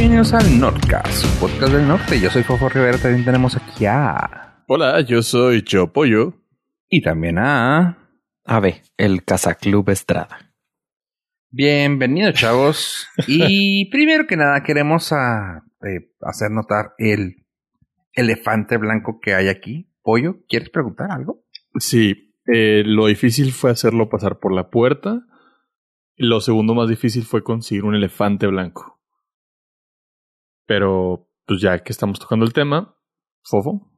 bienvenidos al Nordcast, podcast del norte. Yo soy Fofo Rivera, también tenemos aquí a... Hola, yo soy Yo Pollo. Y también a... Ave, el Club Estrada. Bienvenidos, chavos. y primero que nada queremos a, eh, hacer notar el elefante blanco que hay aquí. Pollo, ¿quieres preguntar algo? Sí, eh, lo difícil fue hacerlo pasar por la puerta. Lo segundo más difícil fue conseguir un elefante blanco. Pero, pues ya que estamos tocando el tema, Fofo.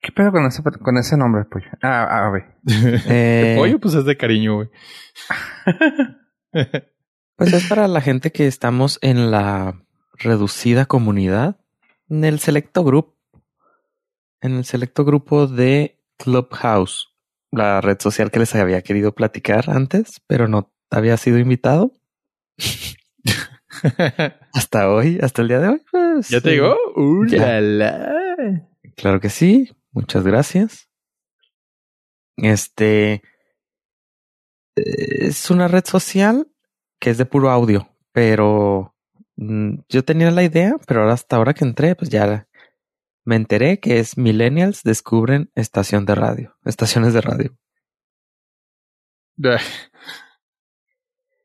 ¿Qué pedo con ese, con ese nombre, pollo? Ah, a ver. eh... pollo, pues es de cariño, güey. pues es para la gente que estamos en la reducida comunidad, en el selecto grupo, en el selecto grupo de Clubhouse, la red social que les había querido platicar antes, pero no había sido invitado. hasta hoy, hasta el día de hoy. Pues, ¿Ya te digo? Uh, claro que sí. Muchas gracias. Este es una red social que es de puro audio, pero mm, yo tenía la idea, pero ahora hasta ahora que entré, pues ya me enteré que es Millennials descubren estación de radio, estaciones de radio.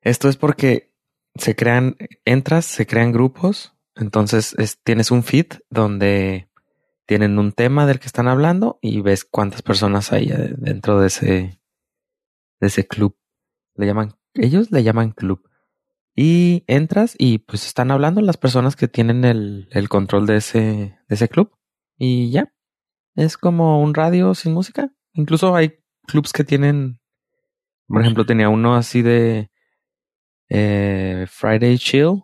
Esto es porque se crean, entras, se crean grupos, entonces tienes un feed donde tienen un tema del que están hablando y ves cuántas personas hay dentro de ese, de ese club. Le llaman, ellos le llaman club. Y entras y pues están hablando las personas que tienen el, el control de ese, de ese club. Y ya. Es como un radio sin música. Incluso hay clubs que tienen, por ejemplo, tenía uno así de eh, Friday Chill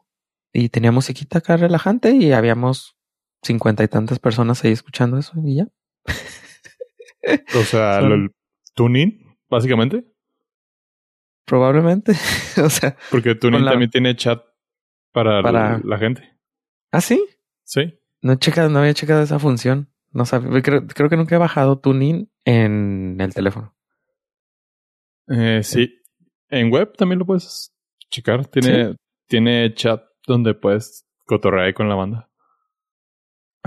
y tenía musiquita acá relajante y habíamos cincuenta y tantas personas ahí escuchando eso y ya. o sea, el tuning, básicamente. Probablemente. o sea. Porque tuning también tiene chat para, La, gente. ¿Ah, sí? Sí. No, he checado, no había checado esa función. No sabía. Creo, creo que nunca he bajado tuning en el teléfono. Eh, sí. En web también lo puedes checar. Tiene, tiene chat donde puedes cotorrear con la banda.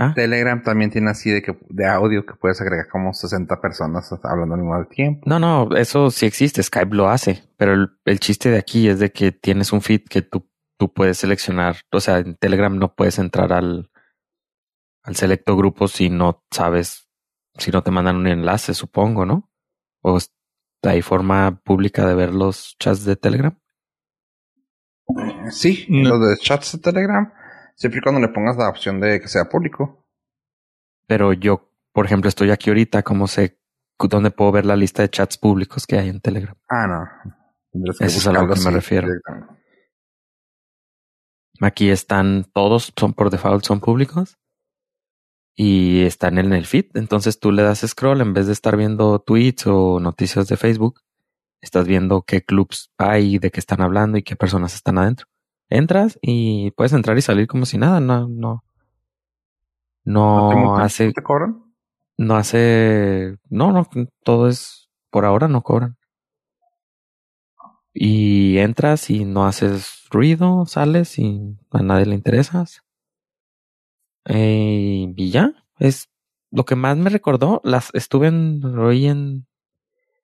Ah. Telegram también tiene así de que de audio que puedes agregar como 60 personas hablando al mismo tiempo. No, no, eso sí existe, Skype lo hace, pero el, chiste de aquí es de que tienes un feed que tú, tú puedes seleccionar, o sea, en Telegram no puedes entrar al, al selecto grupo si no sabes, si no te mandan un enlace, supongo, ¿no? O hay forma pública de ver los chats de Telegram. Sí, lo de chats de Telegram, siempre y cuando le pongas la opción de que sea público. Pero yo, por ejemplo, estoy aquí ahorita, ¿cómo sé dónde puedo ver la lista de chats públicos que hay en Telegram? Ah, no. Eso es a lo que me refiero. Aquí están todos, son por default, son públicos y están en el feed. Entonces tú le das scroll en vez de estar viendo tweets o noticias de Facebook estás viendo qué clubs hay, de qué están hablando y qué personas están adentro. Entras y puedes entrar y salir como si nada, no, no. No, hace. ¿Te cobran? No hace. No, no, todo es. Por ahora no cobran. Y entras y no haces ruido, sales y a nadie le interesas. Eh, y ya, es lo que más me recordó. Las estuve en, hoy en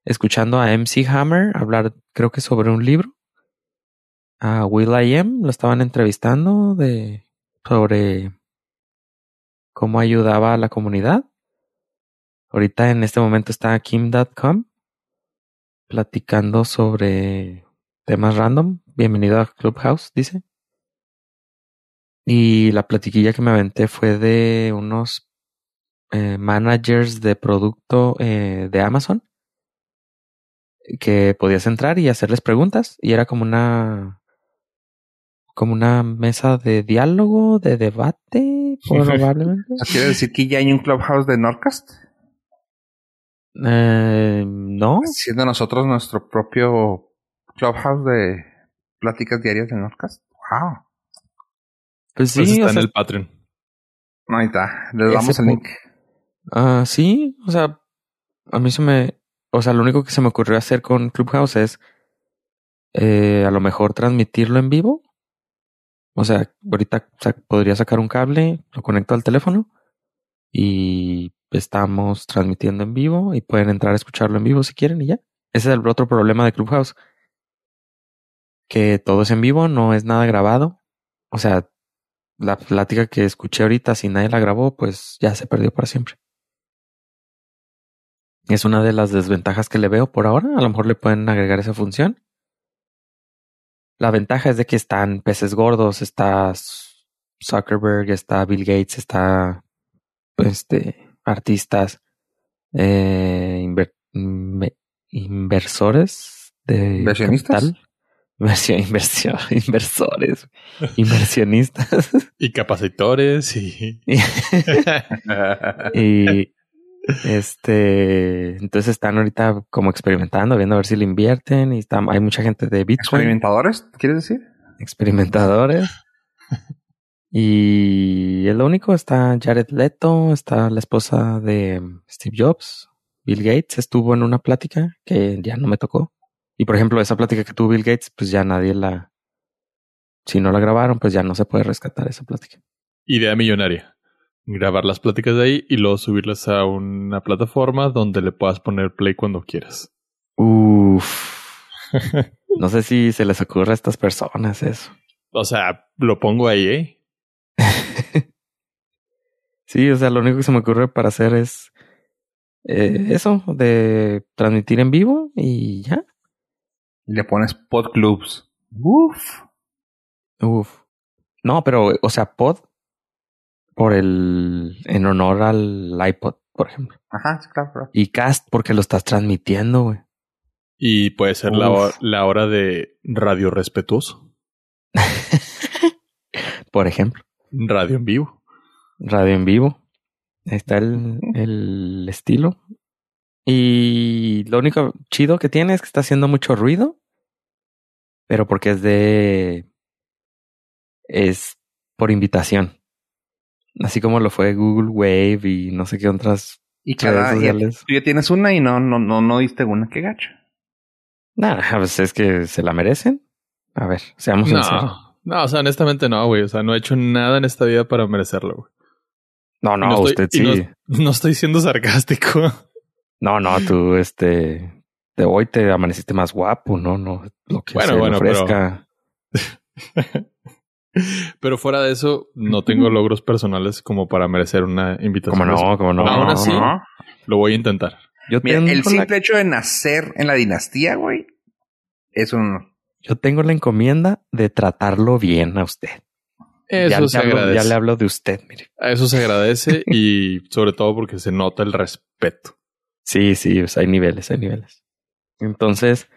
escuchando a MC Hammer hablar, creo que sobre un libro. A Will I Am lo estaban entrevistando de sobre cómo ayudaba a la comunidad. Ahorita en este momento está Kim.com platicando sobre temas random. Bienvenido a Clubhouse, dice. Y la platiquilla que me aventé fue de unos eh, managers de producto eh, de Amazon que podías entrar y hacerles preguntas y era como una como una mesa de diálogo, de debate, probablemente. ¿Quiere decir que ya hay un clubhouse de Nordcast? Eh, no. Siendo nosotros nuestro propio clubhouse de pláticas diarias de Nordcast. Wow. Pues, pues sí. está en el Patreon. ahí está. Les damos el link. Ah, sí. O sea, a mí se me, o sea, lo único que se me ocurrió hacer con Clubhouse es eh, a lo mejor transmitirlo en vivo O sea, ahorita podría sacar un cable, lo conecto al teléfono y estamos transmitiendo en vivo y pueden entrar a escucharlo en vivo si quieren y ya. Ese es el otro problema de Clubhouse. Que todo es en vivo, no es nada grabado. O sea, la plática que escuché ahorita, si nadie la grabó, pues ya se perdió para siempre. Es una de las desventajas que le veo por ahora. A lo mejor le pueden agregar esa función. La ventaja es de que están peces gordos, está Zuckerberg, está Bill Gates, está este artistas, eh, inversores de inversionistas. Inversión, inversión, inversores, inversionistas. Y capacitores y... y este, entonces están ahorita como experimentando, viendo a ver si le invierten y está, hay mucha gente de Bitcoin. ¿Experimentadores? ¿Quieres decir? Experimentadores. y es lo único, está Jared Leto, está la esposa de Steve Jobs, Bill Gates estuvo en una plática que ya no me tocó. Y por ejemplo, esa plática que tuvo Bill Gates, pues ya nadie la, si no la grabaron, pues ya no se puede rescatar esa plática. Idea millonaria grabar las pláticas de ahí y luego subirlas a una plataforma donde le puedas poner play cuando quieras. Uf. no sé si se les ocurre a estas personas eso. O sea, lo pongo ahí, ¿eh? sí, o sea, lo único que se me ocurre para hacer es eh, eso, de transmitir en vivo y ya. Le pones pod clubs. Uf. Uf. No, pero, o sea, pod por el, en honor al iPod, por ejemplo. Ajá, claro, Y Cast porque lo estás transmitiendo, güey. Y puede ser la, la hora de radio respetuoso. por ejemplo. Radio en vivo. Radio en vivo. Ahí está el, el estilo. Y lo único chido que tiene es que está haciendo mucho ruido. Pero porque es de. Es por invitación. Así como lo fue Google Wave y no sé qué otras y redes sociales. tú ya tienes una y no, no, no, no diste una, qué gacho. Nada, pues es que se la merecen. A ver, seamos no, sinceros. No, o sea, honestamente no, güey. O sea, no he hecho nada en esta vida para merecerlo, güey. No, no, usted sí. No, estoy siendo sarcástico. No, no, tú, este, de hoy te amaneciste más guapo, ¿no? No, lo que bueno, se bueno, ofrezca. Pero fuera de eso, no tengo logros personales como para merecer una invitación. Como no, como no. Aún así, lo voy a intentar. Yo el simple hecho de nacer en la dinastía, güey, es un... Yo tengo la encomienda de tratarlo bien a usted. Eso se agradece. ya le hablo de usted, mire. A eso se agradece y sobre todo porque se nota el respeto. Sí, sí, hay niveles, hay niveles. Entonces,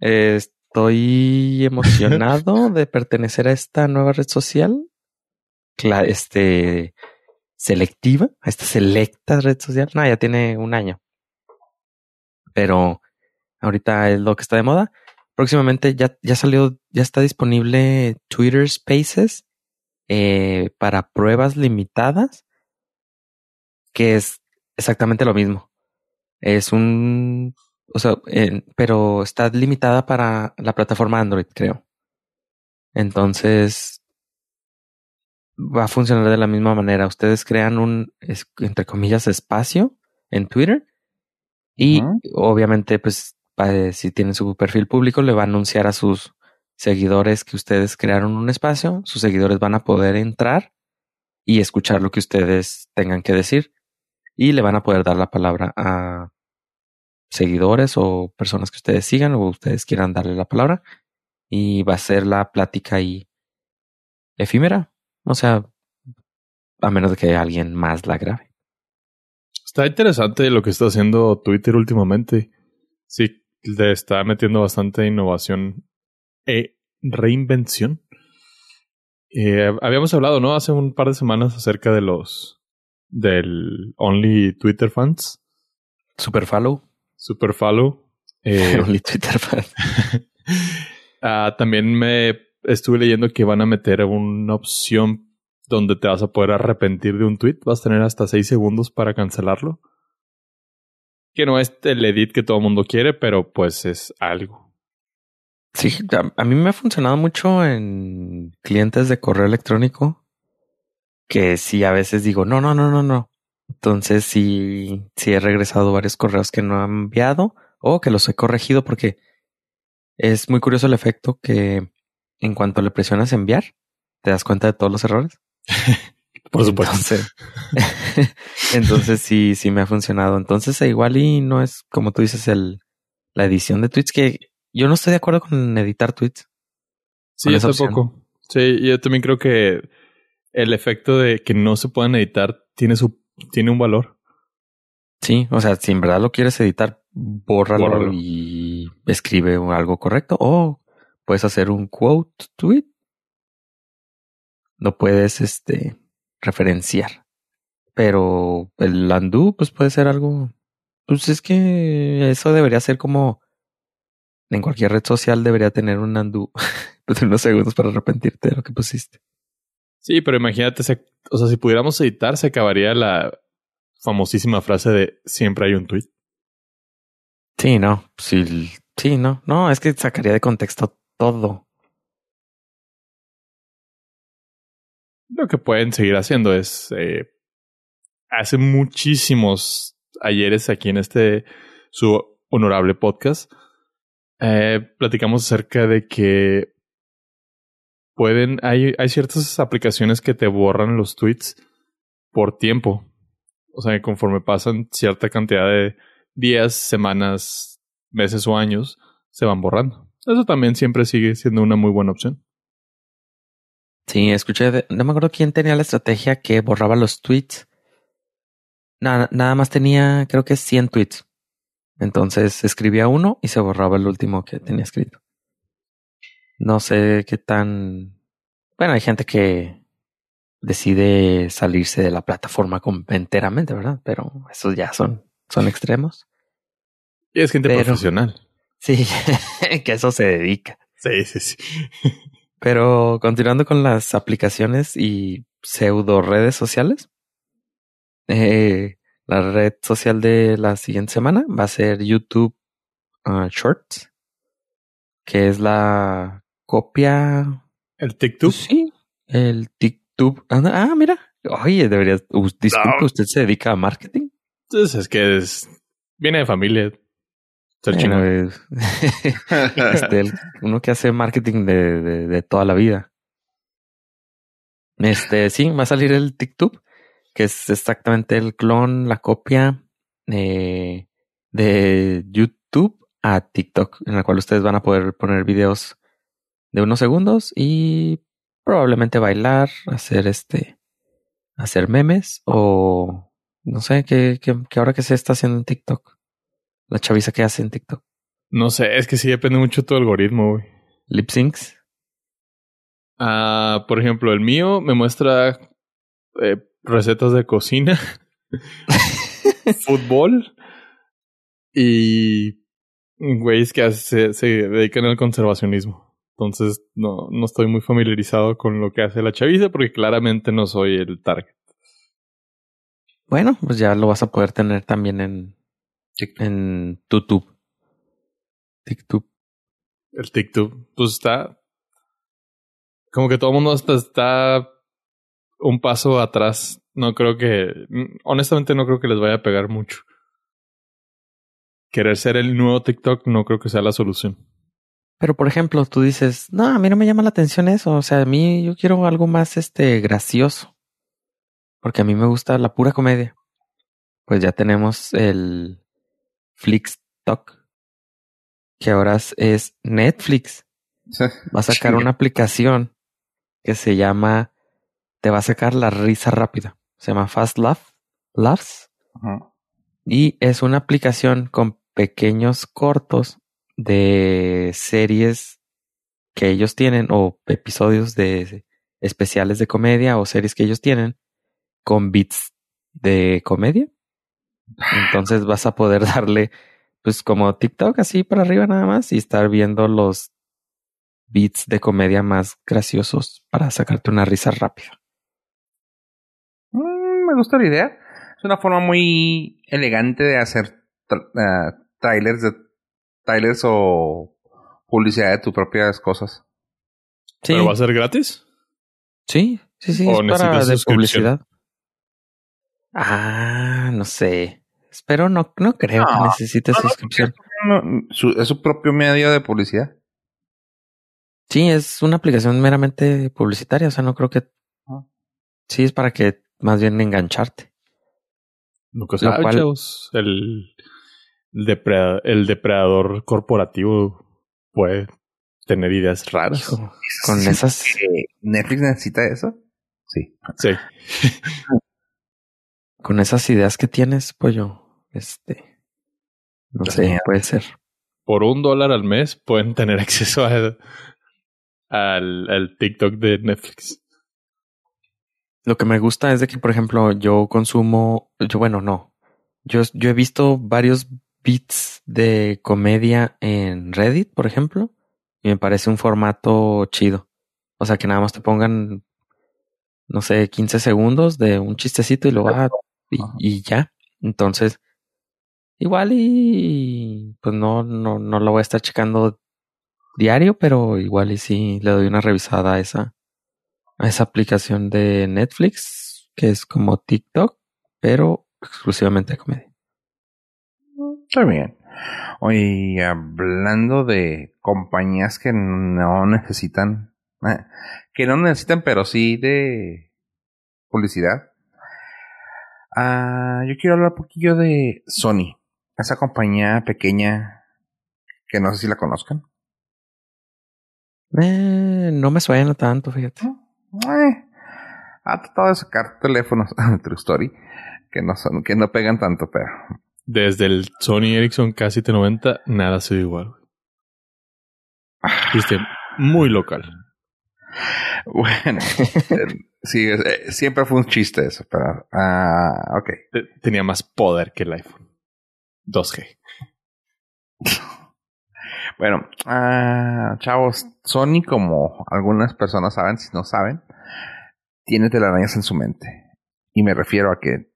este Estoy emocionado de pertenecer a esta nueva red social. este selectiva, a esta selecta red social. No, ya tiene un año. Pero ahorita es lo que está de moda. Próximamente ya, ya salió, ya está disponible Twitter Spaces eh, para pruebas limitadas, que es exactamente lo mismo. Es un o sea, pero está limitada para la plataforma Android, creo. Entonces, va a funcionar de la misma manera. Ustedes crean un, entre comillas, espacio en Twitter y obviamente, pues, si tienen su perfil público, le va a anunciar a sus seguidores que ustedes crearon un espacio. Sus seguidores van a poder entrar y escuchar lo que ustedes tengan que decir y le van a poder dar la palabra a seguidores o personas que ustedes sigan o ustedes quieran darle la palabra y va a ser la plática ahí efímera. O sea, a menos de que alguien más la grabe. Está interesante lo que está haciendo Twitter últimamente. Sí, le está metiendo bastante innovación e reinvención. Eh, habíamos hablado, ¿no? Hace un par de semanas acerca de los del Only Twitter fans. Super follow. Super follow. Eh, Twitter ah, también me estuve leyendo que van a meter una opción donde te vas a poder arrepentir de un tweet. Vas a tener hasta seis segundos para cancelarlo. Que no es el edit que todo el mundo quiere, pero pues es algo. Sí, a, a mí me ha funcionado mucho en clientes de correo electrónico que sí a veces digo, no, no, no, no, no. Entonces sí, sí he regresado varios correos que no han enviado o que los he corregido porque es muy curioso el efecto que en cuanto le presionas enviar, te das cuenta de todos los errores. Por supuesto. Entonces, entonces sí, sí me ha funcionado. Entonces igual y no es como tú dices el la edición de tweets que yo no estoy de acuerdo con editar tweets. Sí, yo tampoco. Sí, yo también creo que el efecto de que no se puedan editar tiene su tiene un valor. Sí, o sea, si en verdad lo quieres editar, bórralo, bórralo. y escribe algo correcto. O puedes hacer un quote tweet. Lo puedes este referenciar. Pero el undo, pues puede ser algo. Pues es que eso debería ser como en cualquier red social debería tener un undo de unos segundos para arrepentirte de lo que pusiste. Sí, pero imagínate, se, o sea, si pudiéramos editar, se acabaría la famosísima frase de siempre hay un tweet. Sí, no, sí, sí, no, no, es que sacaría de contexto todo. Lo que pueden seguir haciendo es, eh, hace muchísimos ayeres aquí en este, su honorable podcast, eh, platicamos acerca de que pueden, hay, hay ciertas aplicaciones que te borran los tweets por tiempo. O sea, conforme pasan cierta cantidad de días, semanas, meses o años, se van borrando. Eso también siempre sigue siendo una muy buena opción. Sí, escuché, de, no me acuerdo quién tenía la estrategia que borraba los tweets. Nada, nada más tenía, creo que 100 tweets. Entonces escribía uno y se borraba el último que tenía escrito. No sé qué tan... Bueno, hay gente que decide salirse de la plataforma enteramente, ¿verdad? Pero esos ya son, son extremos. Y es gente Pero, profesional. Sí, que eso se dedica. Sí, sí, sí. Pero continuando con las aplicaciones y pseudo redes sociales, eh, la red social de la siguiente semana va a ser YouTube uh, Shorts, que es la copia. ¿El TikTok? Sí, el TikTok. Ah, mira. Oye, debería. Disculpe, no. ¿usted se dedica a marketing? Entonces es que es, viene de familia. Bueno, es, este, el, uno que hace marketing de, de, de, toda la vida. Este, sí, va a salir el TikTok, que es exactamente el clon, la copia eh, de YouTube a TikTok, en la cual ustedes van a poder poner videos de unos segundos y probablemente bailar, hacer este, hacer memes o no sé qué, qué, qué ahora que se está haciendo en TikTok. La chaviza que hace en TikTok. No sé, es que sí depende mucho de tu algoritmo, güey. Lip syncs. Uh, por ejemplo, el mío me muestra eh, recetas de cocina, fútbol y güeyes que se dedican al conservacionismo. Entonces no, no estoy muy familiarizado con lo que hace la chaviza porque claramente no soy el target. Bueno, pues ya lo vas a poder tener también en, TikTok. en YouTube. TikTok. El TikTok, pues está. Como que todo el mundo está, está un paso atrás. No creo que. Honestamente, no creo que les vaya a pegar mucho. Querer ser el nuevo TikTok no creo que sea la solución. Pero por ejemplo, tú dices, no, a mí no me llama la atención eso. O sea, a mí yo quiero algo más este gracioso. Porque a mí me gusta la pura comedia. Pues ya tenemos el Flixtalk. Que ahora es Netflix. Va a sacar una aplicación que se llama. Te va a sacar la risa rápida. Se llama Fast Laugh. Laughs. Uh -huh. Y es una aplicación con pequeños cortos de series que ellos tienen o episodios de especiales de comedia o series que ellos tienen con bits de comedia. Entonces vas a poder darle pues como TikTok así para arriba nada más y estar viendo los beats de comedia más graciosos para sacarte una risa rápida. Mm, me gusta la idea. Es una forma muy elegante de hacer uh, trailers de trailers o, publicidad de tus propias cosas. Sí, ¿Pero va a ser gratis? sí, sí, sí, ¿O es para necesitas de publicidad. Ah, no sé. Espero no, no creo que necesites no, suscripción. No, su- es su propio medio de publicidad. Sí, es una aplicación meramente publicitaria, o sea, no creo que... Ah. Sí, es para que más bien engancharte. Nunca Lo cual- chavos. El, depredador, el depredador corporativo puede tener ideas raras. Hijo, con Sí, esas... que ¿Netflix necesita eso? Sí. Sí. Con esas ideas que tienes, pollo, este... No sé, puede ser. Por un dólar al mes pueden tener acceso a- al, al TikTok de Netflix. Lo que me gusta es de que, por ejemplo, yo consumo, yo bueno, no. Yo, yo he visto varios beats de comedia en Reddit, por ejemplo, y me parece un formato chido. O sea, que nada más te pongan, no sé, 15 segundos de un chistecito y luego, ah, y ya. Entonces, igual y pues no, no, no lo voy a estar checando diario, pero igual y sí le doy una revisada a esa, a esa aplicación de Netflix, que es como TikTok, pero exclusivamente de comedia. Está bien. Oye, hablando de compañías que no necesitan, eh, que no necesitan, pero sí de publicidad. Ah, yo quiero hablar un poquillo de Sony, esa compañía pequeña que no sé si la conozcan. Eh, no me suena tanto, fíjate. Eh, ha tratado de sacar teléfonos, True Story, que no son, que no pegan tanto, pero Desde el Sony Ericsson casi T90, nada ha sido igual. Viste, muy local. Bueno, eh, sí, eh, siempre fue un chiste eso, pero, ah, ok. Te- Tenía más poder que el iPhone. 2G. Bueno, ah, chavos, Sony, como algunas personas saben, si no saben, tiene telarañas en su mente. Y me refiero a que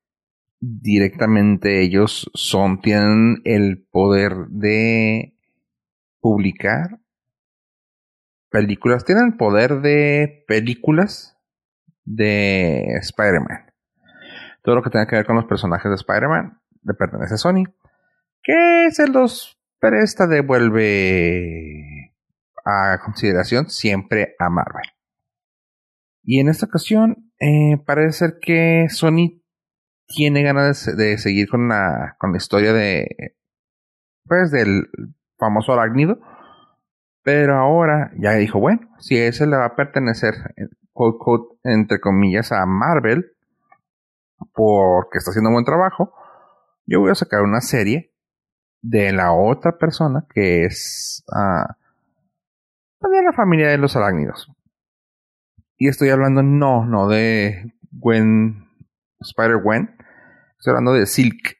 directamente ellos son, tienen el poder de publicar películas, tienen el poder de películas de Spider-Man. Todo lo que tenga que ver con los personajes de Spider-Man le pertenece a Sony. Que se los presta, devuelve a consideración siempre a Marvel. Y en esta ocasión, eh, parece ser que Sony tiene ganas de, se- de seguir con la, con la historia de, pues, del famoso arácnido. Pero ahora ya dijo, bueno, si ese le va a pertenecer, eh, quote, quote, entre comillas, a Marvel, porque está haciendo buen trabajo, yo voy a sacar una serie de la otra persona que es ah, de la familia de los arácnidos. Y estoy hablando no, no de Gwen, Spider-Gwen, estoy hablando de Silk,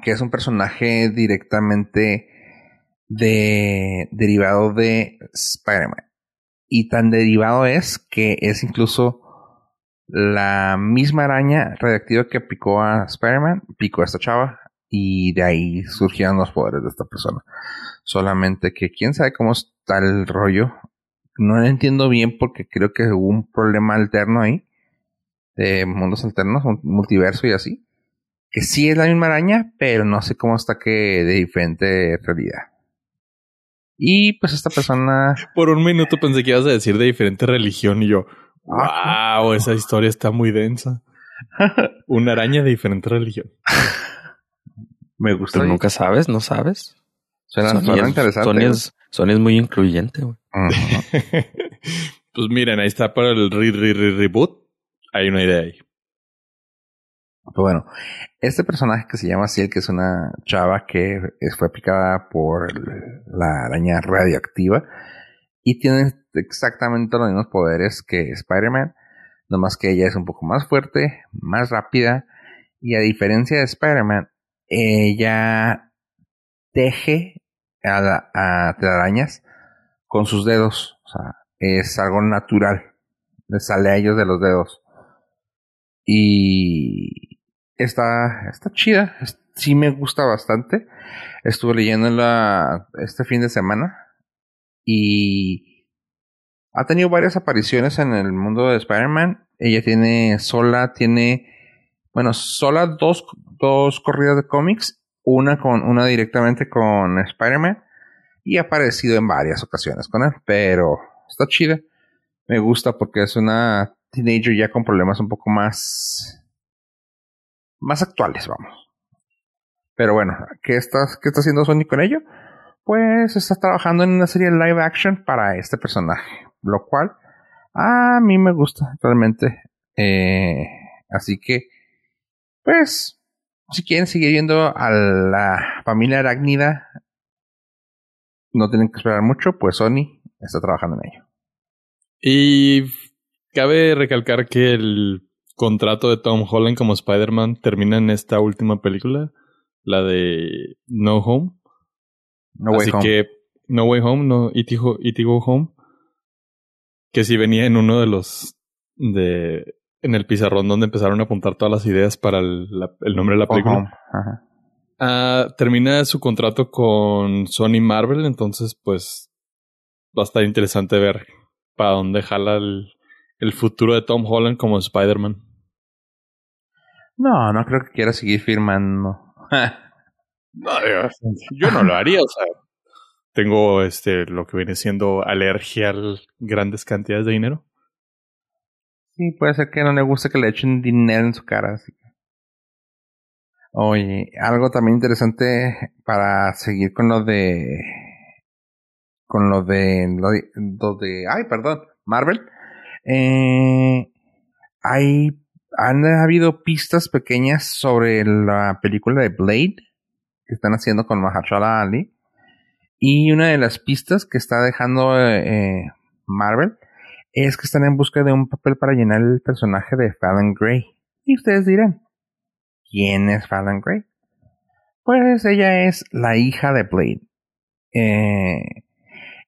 que es un personaje directamente de derivado de Spider-Man. Y tan derivado es que es incluso la misma araña radioactiva que picó a Spider-Man, picó a esta chava y de ahí surgieron los poderes de esta persona. Solamente que quién sabe cómo está el rollo. No lo entiendo bien porque creo que hubo un problema alterno ahí. De mundos alternos, multiverso y así. Que sí es la misma araña, pero no sé cómo está que de diferente realidad. Y pues esta persona... Por un minuto pensé que ibas a decir de diferente religión y yo, Ah, wow, esa historia está muy densa. Una araña de diferente religión. Me gusta. Pero nunca sabes, no sabes. Suena, Sony suena es- interesante. Sony es, Sony es muy incluyente, güey. Pues miren, ahí está para el re, re- re- reboot. Hay una idea ahí. Pues bueno, este personaje que se llama Ciel, que es una chava que fue picada por la araña radioactiva y tiene exactamente los mismos poderes que Spider-Man, nomás que ella es un poco más fuerte, más rápida y a diferencia de Spider-Man, ella teje a, la- a telarañas con sus dedos, o sea, es algo natural, le sale a ellos de los dedos. Y está, está chida. Sí me gusta bastante. Estuve leyendo la, este fin de semana. Y ha tenido varias apariciones en el mundo de Spider-Man. Ella tiene sola, tiene, bueno, sola dos, dos corridas de cómics. Una con, una directamente con Spider-Man. Y ha aparecido en varias ocasiones con él. Pero está chida. Me gusta porque es una teenager ya con problemas un poco más más actuales, vamos. Pero bueno, ¿qué está, qué está haciendo Sony con ello? Pues está trabajando en una serie live action para este personaje, lo cual a mí me gusta realmente. Eh, así que, pues, si quieren seguir viendo a la familia arácnida, no tienen que esperar mucho, pues Sony está trabajando en ello. Y cabe recalcar que el contrato de Tom Holland como Spider-Man termina en esta última película, la de No Home. No Way Así Home. que No Way Home, no E.T. Go, Home. Que si venía en uno de los de en el pizarrón donde empezaron a apuntar todas las ideas para el, la- el nombre de la película. Home. Ajá. Ah, termina su contrato con Sony Marvel, entonces pues va a estar interesante ver para dónde jala el, el futuro de Tom Holland como Spider-Man. No, no creo que quiera seguir firmando. No, yo, yo no lo haría, o sea, tengo este lo que viene siendo alergia a grandes cantidades de dinero. Sí, puede ser que no le guste que le echen dinero en su cara. Así que. Oye, algo también interesante para seguir con lo de. Con lo de. Lo de, lo de- ay, perdón. Marvel. Eh, hay. Han habido pistas pequeñas sobre la película de Blade que están haciendo con Mahershala Ali. Y una de las pistas que está dejando eh, Marvel es que están en busca de un papel para llenar el personaje de Fallon Gray. Y ustedes dirán, ¿quién es Fallon Gray? Pues ella es la hija de Blade. Eh,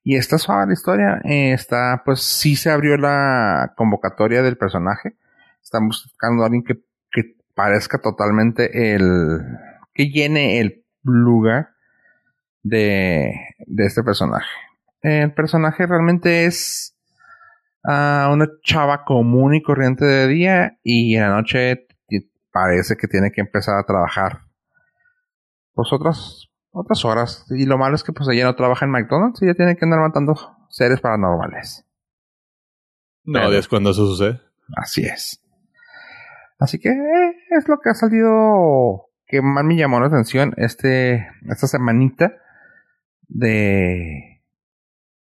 y está suave la historia. eh, está, pues sí se abrió la convocatoria del personaje. Están buscando a alguien que, que parezca totalmente el. que llene el lugar de, de este personaje. El personaje realmente es a una chava común y corriente de día y en la noche parece que tiene que empezar a trabajar pues otras horas y lo malo es que pues ella no trabaja en McDonald's y ella tiene que andar matando seres paranormales No, Pero- es cuando eso sucede. así es así que eh, es lo que ha salido que más me llamó la atención este esta semanita de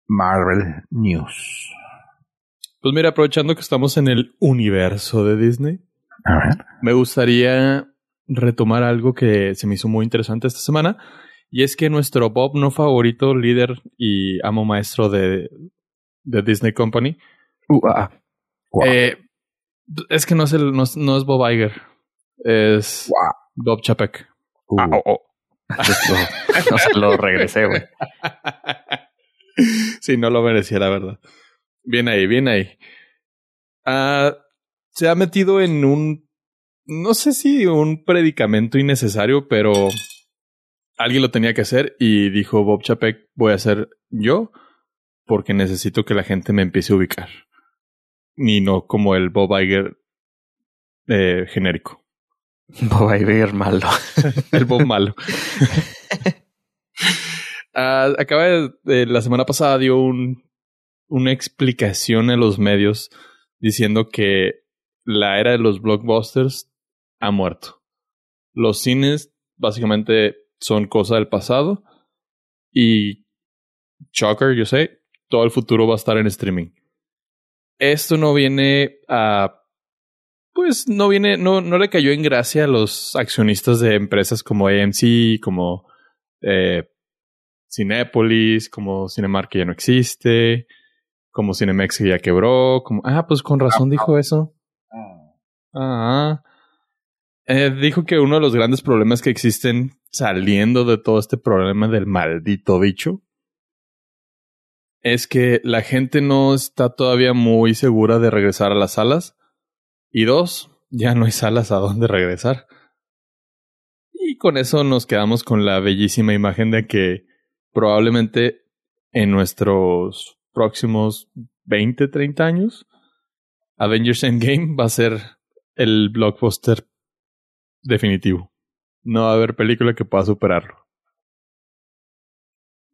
Marvel News Pues mira, aprovechando que estamos en el universo de Disney, a ver me gustaría retomar algo que se me hizo muy interesante esta semana. Y es que nuestro Bob no favorito, líder y amo maestro de, de Disney Company, Uh, ah, Wow. eh, es que no es, el, no, es, no es Bob Iger, es Wow. Bob Chapek. Uh. ah, oh, oh. Esto- no se lo regresé, güey. sí, no lo merecía, la verdad. Bien ahí, bien ahí. Ah, se ha metido en un, no sé si un predicamento innecesario, pero alguien lo tenía que hacer y dijo Bob Chapek, voy a hacer yo porque necesito que la gente me empiece a ubicar. Ni no como el Bob Iger eh, genérico. Bob Iger malo. El Bob malo. Ah, acaba de, de- la semana pasada dio un, una explicación a los medios diciendo que la era de los blockbusters ha muerto. Los cines básicamente son cosa del pasado y shocker, yo sé, todo el futuro va a estar en streaming. Esto no viene a pues no viene, no, no le cayó en gracia a los accionistas de empresas como AMC, como eh, Cinépolis, como Cinemark que ya no existe, como Cinemex que ya quebró, como ah, pues con razón dijo eso. Ah, eh, dijo que uno de los grandes problemas que existen saliendo de todo este problema del maldito bicho es que la gente no está todavía muy segura de regresar a las salas. Y dos, ya no hay salas a donde regresar. con eso nos quedamos con la bellísima imagen de que probablemente en nuestros próximos 20, 30 años, Avengers Endgame va a ser el blockbuster definitivo. No va a haber película que pueda superarlo.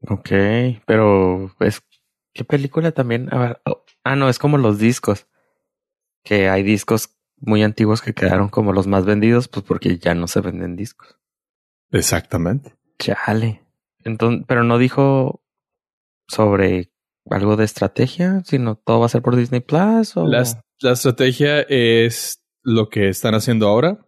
Ok, pero pues, ¿qué película también? A ver, oh, ah, no, es como los discos. Que hay discos muy antiguos que quedaron como los más vendidos, pues porque ya no se venden discos. Exactamente. Chale. Entonces, pero no dijo sobre algo de estrategia, sino todo va a ser por Disney Plus o La, la estrategia es lo que están haciendo ahora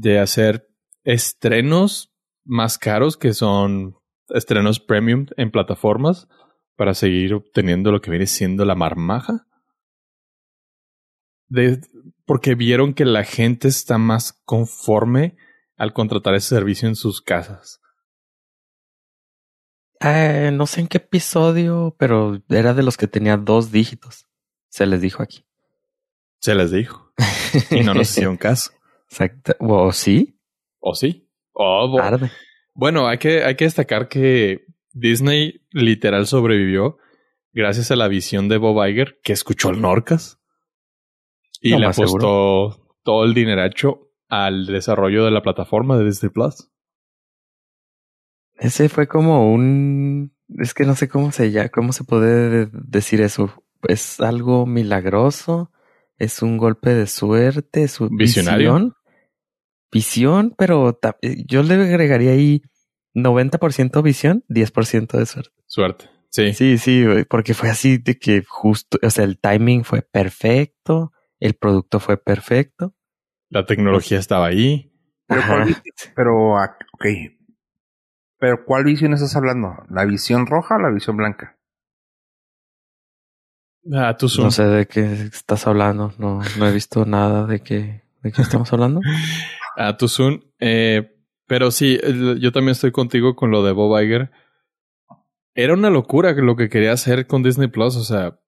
de hacer estrenos más caros que son estrenos premium en plataformas para seguir obteniendo lo que viene siendo la marmaja. De, porque vieron que la gente está más conforme al contratar ese servicio en sus casas. Eh, no sé en qué episodio, pero era de los que tenía dos dígitos. Se les dijo aquí. Se les dijo. Y no nos hicieron caso. Exacto. ¿O sí? ¿O sí? O, bo- Tarde. Bueno, hay que, hay que destacar que Disney literal sobrevivió gracias a la visión de Bob Iger, que escuchó al Norcas y le apostó todo el dineracho al desarrollo de la plataforma de Disney Plus. Ese fue como un. Es que no sé cómo se llama, cómo se puede decir eso. Es algo milagroso. Es un golpe de suerte. Es un Visionario. Visión, visión, pero eh, yo le agregaría ahí 90% visión, 10% de suerte. Suerte. Sí. Sí, sí, porque fue así de que justo, o sea, el timing fue perfecto, el producto fue perfecto. La tecnología estaba ahí. Pero. Pero, ah, ok. Pero, ¿cuál visión estás hablando? ¿La visión roja o la visión blanca? Ah, tú No sé de qué estás hablando, no, no he visto nada de qué, de qué estamos hablando. a tu Zoom. Eh, pero sí, yo también estoy contigo con lo de Bob Iger. Era una locura lo que quería hacer con Disney Plus. O sea,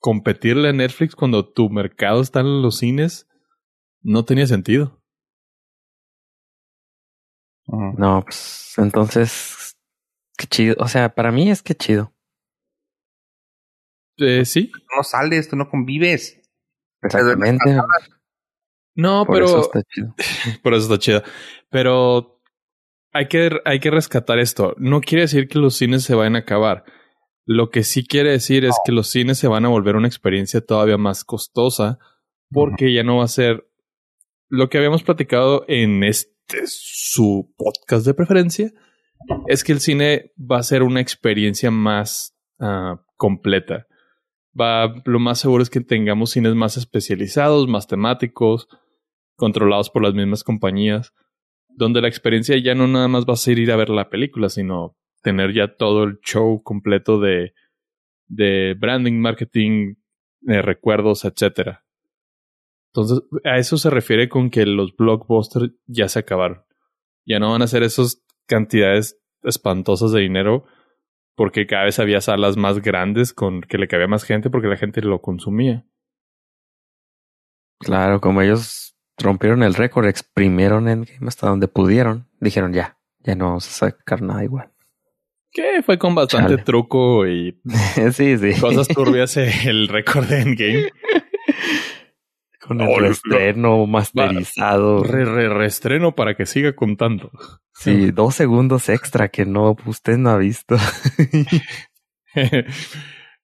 competirle a Netflix cuando tu mercado está en los cines no tenía sentido. No, pues entonces, qué chido. O sea, para mí es que chido. Eh, sí. Tú no sales, tú no convives. Exactamente. No, Por pero eso está chido. por eso está chido. Pero hay que, hay que rescatar esto. No quiere decir que los cines se vayan a acabar. Lo que sí quiere decir es que los cines se van a volver una experiencia todavía más costosa porque ya no va a ser lo que habíamos platicado en este su podcast de preferencia. Es que el cine va a ser una experiencia más ah, completa. Va, lo más seguro es que tengamos cines más especializados, más temáticos, controlados por las mismas compañías, donde la experiencia ya no nada más va a ser ir a ver la película, sino tener ya todo el show completo de, de branding, marketing, de recuerdos, etcétera. Entonces, a eso se refiere con que los blockbusters ya se acabaron. Ya no van a ser esas cantidades espantosas de dinero porque cada vez había salas más grandes con que le cabía más gente porque la gente lo consumía. Claro, como ellos rompieron el récord, exprimieron Endgame hasta donde pudieron, dijeron ya, ya no vamos a sacar nada igual. Que fue con bastante Chale. truco y sí, sí. cosas turbias el récord de Endgame. Con el Oh, lo- reestreno masterizado. Re, re, reestreno para que siga contando. Sí, dos segundos extra que no, usted no ha visto.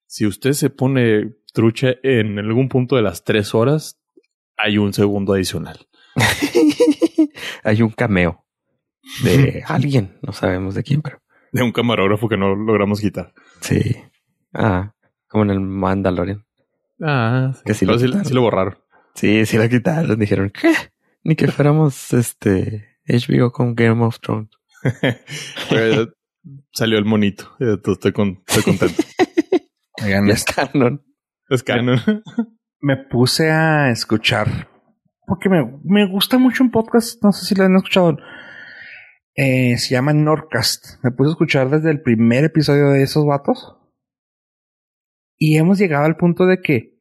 si usted se pone trucha en algún punto de las tres horas, hay un segundo adicional. Hay un cameo de alguien, no sabemos de quién, pero De un camarógrafo que no logramos quitar. sí. Ah, como en el Mandalorian. Ah, Que sí lo sí, sí lo borraron. Sí, sí lo quitaron. Dijeron, ¿qué? Ni que fuéramos este HBO con Game of Thrones. Pero salió el monito. Estoy, con- estoy contento. Oigan, Ya es- es canon. es canon. me puse a escuchar. Porque me, me gusta mucho un podcast, no sé si lo han escuchado. Eh, se llama Nordcast. Me puse a escuchar desde el primer episodio de esos vatos. Y hemos llegado al punto de que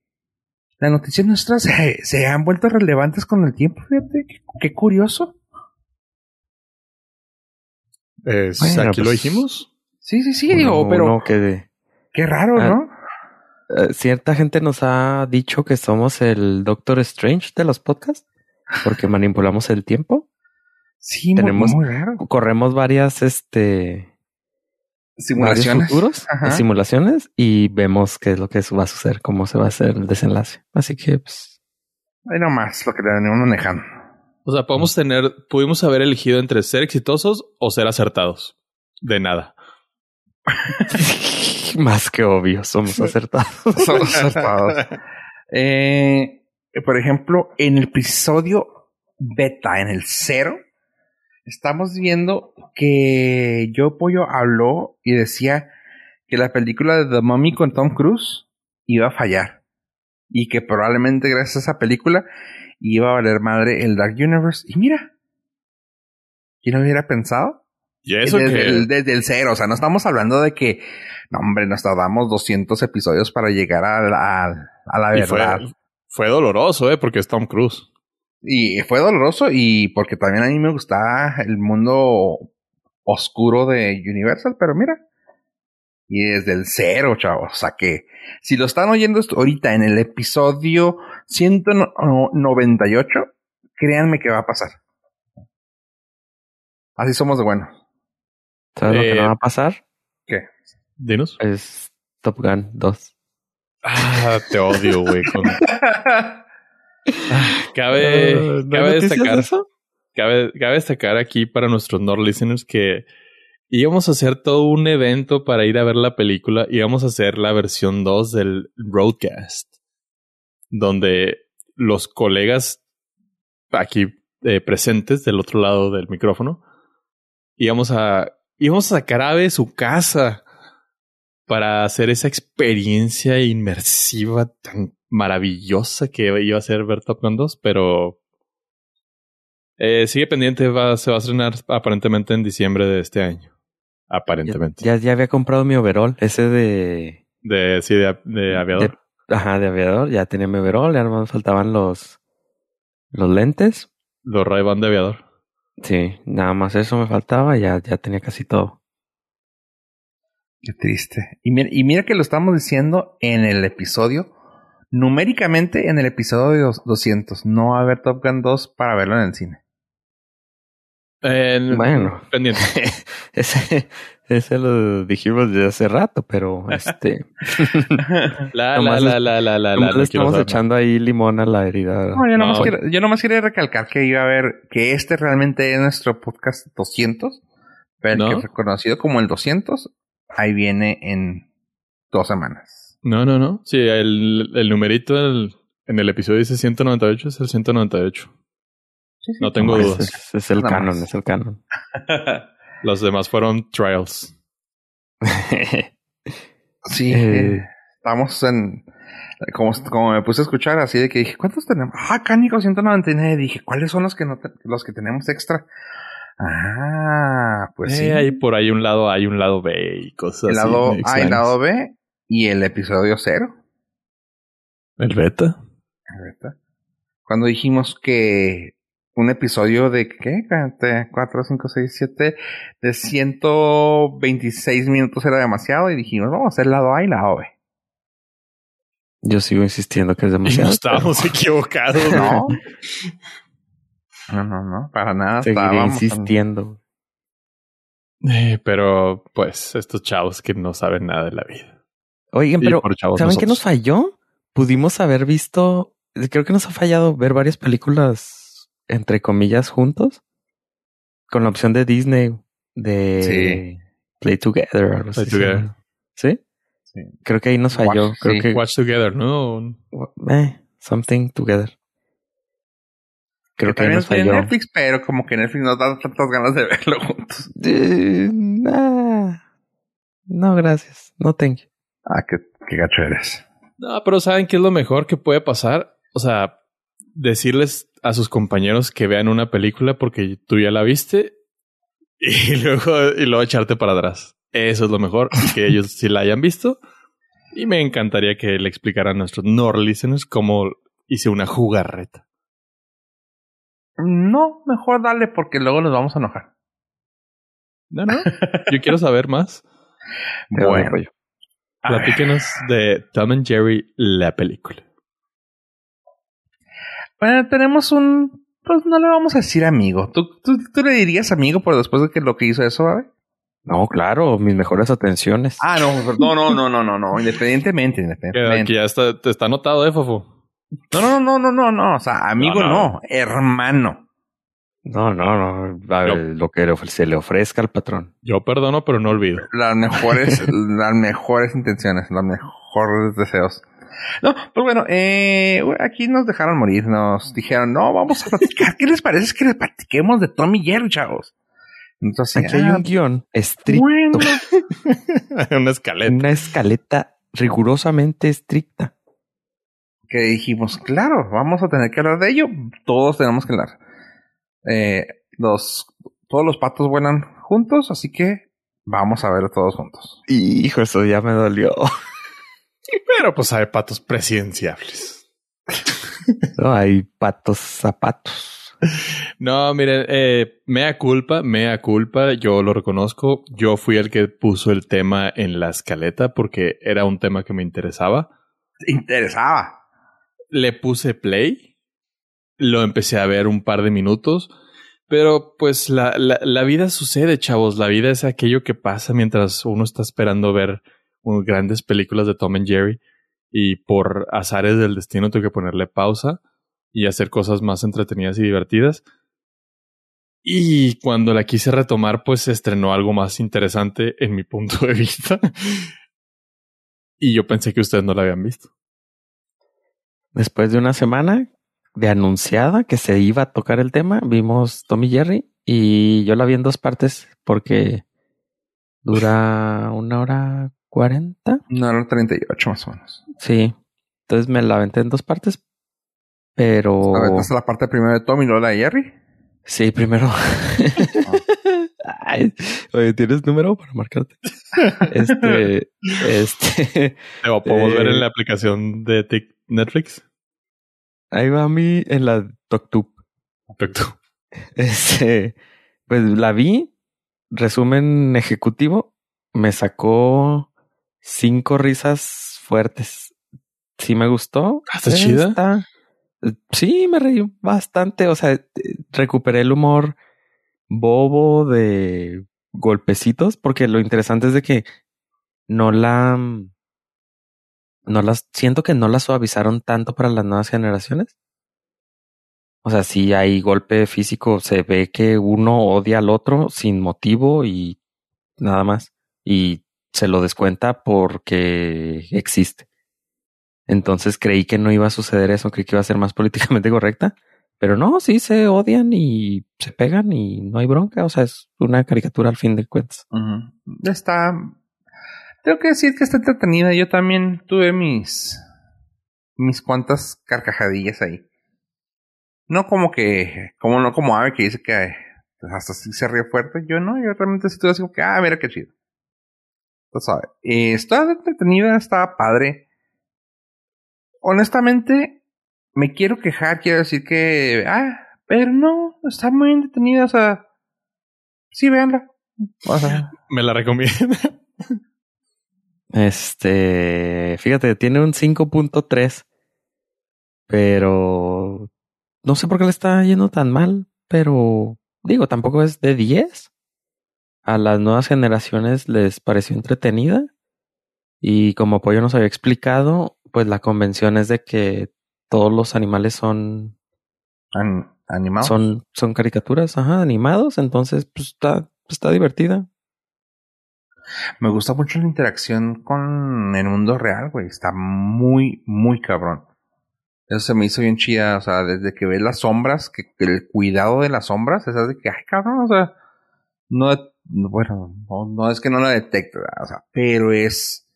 las noticias nuestras se, se han vuelto relevantes con el tiempo. Fíjate, qué, qué curioso. Es, Bueno, aquí lo pues, dijimos. Sí, sí, sí, Uno- digo, pero que qué raro, Ah, ¿no? eh, cierta gente nos ha dicho que somos el Doctor Strange de los podcasts porque manipulamos el tiempo. Sí, muy- tenemos- muy, raro. Corremos varias, este, Simulaciones. futuros, simulaciones y vemos qué es lo que va a suceder, cómo se va a hacer el desenlace. Así que, pues, Ahí nomás lo que le venimos manejando. O sea, podemos tener, pudimos haber elegido entre ser exitosos o ser acertados. De nada. más que obvio, somos acertados. Somos acertados. Eh, por ejemplo, en el episodio beta, en el cero, estamos viendo que Joe Pollo habló y decía que la película de The Mummy con Tom Cruise iba a fallar. Y que probablemente gracias a esa película iba a valer madre el Dark Universe. Y mira, ¿quién lo hubiera pensado? Y eso desde, que... el, desde el cero. O sea, no estamos hablando de que, no, hombre, nos tardamos 200 episodios para llegar a la, a la y fue, verdad. fue doloroso, ¿eh? Porque es Tom Cruise. Y fue doloroso y porque también a mí me gustaba el mundo oscuro de Universal, pero mira. Y desde el cero, chavos. O sea que si lo están oyendo esto ahorita en el episodio 198, créanme que va a pasar. Así somos de buenos. ¿Sabes lo que Eh, no va a pasar? ¿Qué? Dinos. Es Top Gun 2. Ah, te odio, güey. con- Cabe, ¿no hay cabe destacar, eso? cabe, cabe destacar aquí para nuestros Nord listeners que íbamos a hacer todo un evento para ir a ver la película. Íbamos a hacer la versión 2 del Roadcast, donde los colegas aquí eh, presentes del otro lado del micrófono íbamos a íbamos a sacar a Ave de su casa para hacer esa experiencia inmersiva tan maravillosa que iba a ser ver Top Gun 2, pero eh, sigue pendiente, va, se va a estrenar aparentemente en diciembre de este año. Ya, Aparentemente. ya, ya había comprado mi overall, ese de, De, sí, de, de aviador. de- ajá, de aviador. Ya tenía mi overall, ya nomás me faltaban los, los lentes. Los ray de aviador. Sí, nada más eso me faltaba, ya, ya tenía casi todo. Qué triste. Y mira, y mira que lo estamos diciendo en el episodio, numéricamente en el episodio dos- 200. No va a haber Top Gun 2 para verlo en el cine. Eh, Bueno. Pendiente. ese, ese lo dijimos desde hace rato, pero este, La, la, Nomás la, la, la, la, estamos saber. echando ahí limón a la herida. No, yo nomás, No. quiero- yo nomás quería recalcar que iba a ver que este realmente es nuestro podcast 200, pero el ¿No? que es reconocido como el 200, ahí viene en dos semanas. No, no, no. Sí, el, el numerito del- en el episodio dice 198, es el 198. Sí, sí. No tengo dudas. Es, es el Nada canon, más. es el canon. Los demás fueron trials. Sí, Eh. estamos en... Como, como me puse a escuchar así de que dije, ¿cuántos tenemos? Ah, Cánico 199. Dije, ¿cuáles son los que no te- los que tenemos extra? Ah, pues Eh, sí. Hay por ahí un lado A y un lado B y cosas el así. lado A y lado B y el episodio cero. El beta. ¿verdad? Cuando dijimos que un episodio de ¿qué? 4, 5, 6, 7 de 126 minutos era demasiado y dijimos, vamos a hacer lado A y lado B. Yo sigo insistiendo que es Y demasiado. no estábamos equivocados. No. No, no, no, para nada. Seguiré estábamos en- insistiendo. Eh, pero, pues, estos chavos que no saben nada de la vida. Oigan, pero por chavos ¿saben qué nos falló? Pudimos haber visto, creo que nos ha fallado ver varias películas, entre comillas, juntos, con la opción de Disney de Sí. Play Together. algo Play así, Together. ¿Sí? Sí. Creo que ahí nos falló. Watch, creo sí. que Watch Together, ¿no? eh, Something Together. Creo que que ahí también nos falló. Netflix, pero como que Netflix nos da tantas ganas de verlo juntos. Eh, nah. No, gracias. No thank you. Ah, qué, qué gacho eres. No, pero ¿saben qué es lo mejor que puede pasar? O sea, decirles a sus compañeros que vean una película porque tú ya la viste y luego, y luego echarte para atrás. Eso es lo mejor, que ellos sí la hayan visto. Y me encantaría que le explicaran a nuestros Nord listeners cómo hice una jugarreta. No, mejor dale porque luego nos vamos a enojar. No, no. Yo quiero saber más. Bueno. Platíquenos de Tom and Jerry, la película. Bueno, tenemos un. Pues no le vamos a decir amigo. ¿Tú, tú, tú le dirías amigo por después de que lo que hizo eso, ¿vale? No, claro, mis mejores atenciones. Ah, no, no, no, no, no, no, no. Independientemente, independientemente. Aquí ya está, está anotado, ¿eh, Fofo? No, no, no, no, no, no. O sea, amigo no, no. hermano. No, no, no. A ver, lo que se le ofrezca al patrón. Yo perdono, pero no olvido. Las mejores, las mejores intenciones, los mejores deseos. No, pues bueno, eh, aquí nos dejaron morir, nos dijeron, no, vamos a platicar. ¿Qué les parece? Es que le platiquemos de Tommy Jerry, chavos. Entonces, aquí hay un guion estricto. una escaleta. Una escaleta rigurosamente estricta. Que dijimos, claro, vamos a tener que hablar de ello. Todos tenemos que hablar. Eh, los, todos los patos vuelan juntos, así que vamos a ver todos juntos. Hijo, eso ya me dolió. Pero pues hay patos presidenciables. no, hay patos zapatos. No, miren, eh, mea culpa, mea culpa, yo lo reconozco. Yo fui el que puso el tema en la escaleta porque era un tema que me interesaba. Interesaba. Le puse play, lo empecé a ver un par de minutos, pero pues la, la, vida sucede, chavos. La vida es aquello que pasa mientras uno está esperando ver grandes películas de Tom and Jerry y por azares del destino tengo que ponerle pausa y hacer cosas más entretenidas y divertidas. Y cuando la quise retomar, pues se estrenó algo más interesante en mi punto de vista. y yo pensé que ustedes no la habían visto. Después de una semana de anunciada que se iba a tocar el tema, vimos Tommy Jerry y yo la vi en dos partes porque dura una hora cuarenta. Una hora treinta y ocho más o menos. Sí. Entonces me la aventé en dos partes pero. ¿Aventaste la parte primero de Tommy y luego la de Jerry? Sí, primero. oye, ¿tienes número para marcarte? Este. este. ¿Lo podemos ver en la aplicación de Netflix? Ahí va a mí en la TokTube. TokTube. Este. Pues la vi. Resumen ejecutivo. Me sacó cinco risas fuertes. Sí me gustó. Ah, ¿Está chida? Está, Sí, me reí bastante. O sea, recuperé el humor bobo de golpecitos, porque lo interesante es de que no la. No las. Siento que no la suavizaron tanto para las nuevas generaciones. O sea, si hay golpe físico, se ve que uno odia al otro sin motivo y nada más. Y se lo descuenta porque existe. Entonces creí que no iba a suceder eso, creí que iba a ser más políticamente correcta. Pero no, sí se odian y se pegan y no hay bronca. O sea, es una caricatura al fin de cuentas. Está. Tengo que decir que está entretenida. Yo también tuve mis. mis cuantas carcajadillas ahí. No como que. como no como Ave que dice que pues, hasta sí se ríe fuerte. Yo no, yo realmente estoy así como que, ah, mira qué chido. Eh, está entretenida, está padre honestamente, me quiero quejar, quiero decir que, ah, pero no, está muy entretenida, o sea, sí, véanla. me la recomiendo. Este, fíjate, tiene un 5.3, pero no sé por qué le está yendo tan mal, pero digo, tampoco es de 10. A las nuevas generaciones les pareció entretenida. Y como Apoyo nos había explicado, pues la convención es de que todos los animales son animados. Son, son caricaturas, ajá, animados. Entonces, pues está, está divertida. Me gusta mucho la interacción con el mundo real, güey. Está muy, muy cabrón. Eso se me hizo bien chida. O sea, desde que ves las sombras, que, el cuidado de las sombras, es de que, ay, cabrón, o sea, no, bueno, no, es que no la detecte, o sea, pero es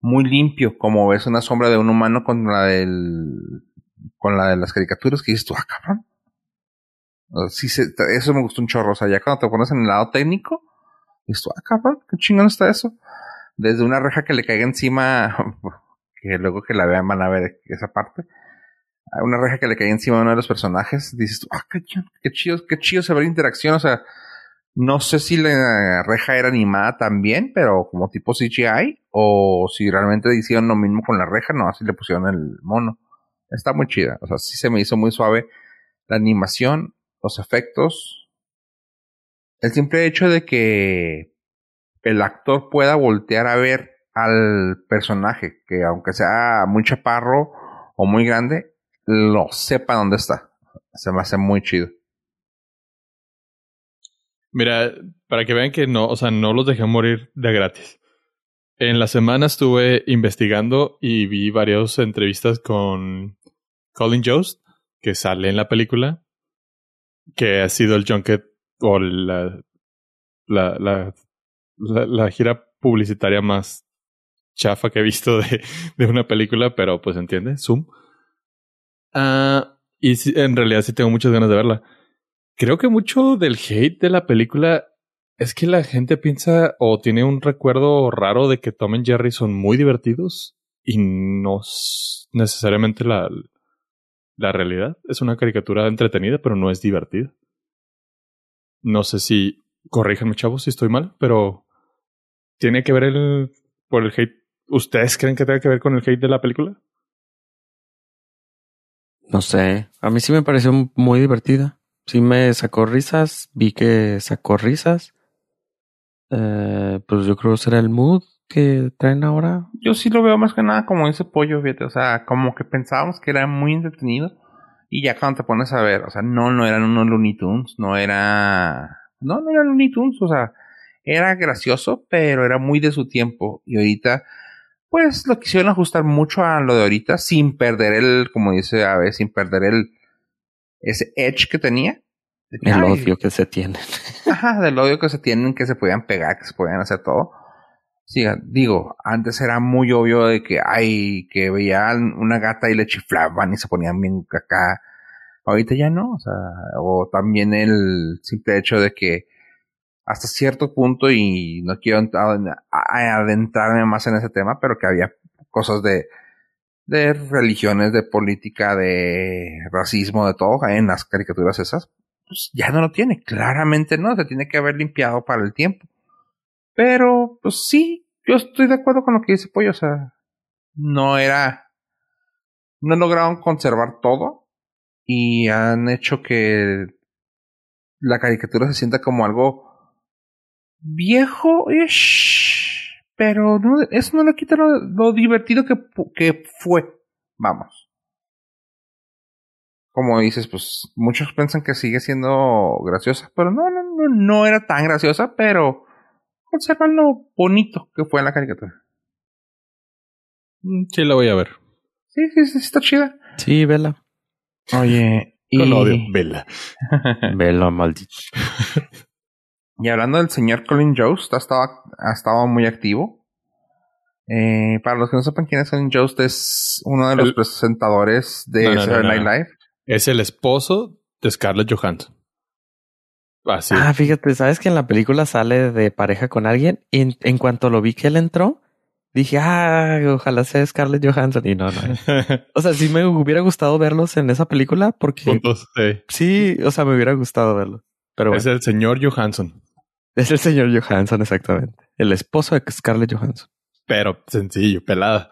muy limpio, como ves una sombra de un humano con la del con la de las caricaturas que dices tú, ah, cabrón. Sí, eso me gustó un chorro. O sea, ya cuando te pones en el lado técnico, dices tú, ah, cabrón, qué chingón está eso. Desde una reja que le caiga encima, que luego que la vean van a ver esa parte. Una reja que le caiga encima a uno de los personajes, dices tú, ah, qué qué chido, qué chido se ve la interacción. O sea, No sé si la reja era animada también, pero como tipo CGI, o si realmente hicieron lo mismo con la reja, no, así le pusieron el mono. Está muy chida, o sea, sí se me hizo muy suave la animación, los efectos, el simple hecho de que el actor pueda voltear a ver al personaje, que aunque sea muy chaparro o muy grande, lo sepa dónde está. Se me hace muy chido. Mira, para que vean que no, o sea, no los dejé morir de gratis. En la semana estuve investigando y vi varias entrevistas con Colin Jost, que sale en la película, que ha sido el junket o la, la, la, la, gira publicitaria más chafa que he visto de, de una película, pero pues entiende, Zoom. Ah, y en realidad sí tengo muchas ganas de verla. Creo que mucho del hate de la película es que la gente piensa o tiene un recuerdo raro de que Tom y Jerry son muy divertidos y no es necesariamente la, la realidad. Es una caricatura entretenida, pero no es divertida. No sé si, corríjanme chavos si estoy mal, pero tiene que ver el, por el hate. ¿Ustedes creen que tenga que ver con el hate de la película? No sé, a mí sí me pareció muy divertida sí me sacó risas, vi que sacó risas. Eh, pues yo creo que será el mood que traen ahora. Yo sí lo veo más que nada como ese pollo, fíjate, o sea, como que pensábamos que era muy entretenido y ya cuando te pones a ver, o sea, no, no eran unos Looney Tunes, no era, no, no eran Looney Tunes, o sea, era gracioso, pero era muy de su tiempo y ahorita, pues lo quisieron ajustar mucho a lo de ahorita sin perder el, como dice Ave, sin perder el, ese edge que tenía. el odio que se tienen. Ajá, del odio que se tienen, que se podían pegar, que se podían hacer todo. Sí, digo, antes era muy obvio de que, ay, que veían una gata y le chiflaban y se ponían bien acá. Ahorita ya no, o sea, o también el simple hecho de que hasta cierto punto, y no quiero adentrarme más en ese tema, pero que había cosas de de religiones, de política, de racismo, de todo en las caricaturas esas, pues ya no lo tiene. Claramente no, se tiene que haber limpiado para el tiempo. Pero, pues sí, yo estoy de acuerdo con lo que dice Pollo, o sea, no era, no lograron conservar todo y han hecho que la caricatura se sienta como algo viejo pero no, eso no le quita lo, divertido que, que fue. Vamos. Como dices, pues muchos piensan que sigue siendo graciosa, pero no, no, no, no era tan graciosa, pero conserva lo bonito que fue en la caricatura. Mm, sí, la voy a ver. Sí, sí, sí, está chida. Sí, vela. Oye, y... Con odio, vela. vela, maldito. Y hablando del señor Colin Jost, ha estado, ha estado muy activo. Eh, para los que no sepan quién es Colin Jost, es uno de los presentadores de Saturday Night Live. Es el esposo de Scarlett Johansson. Así. Ah, fíjate, sabes que en la película sale de pareja con alguien y en, cuanto lo vi que él entró, dije, ah, ojalá sea Scarlett Johansson. Y no, no. o sea, sí me hubiera gustado verlos en esa película porque. sí. o sea, me hubiera gustado verlos. Pero Es el señor Johansson. Es el señor Johansson, exactamente. El esposo de Scarlett Johansson. Pero sencillo, pelada.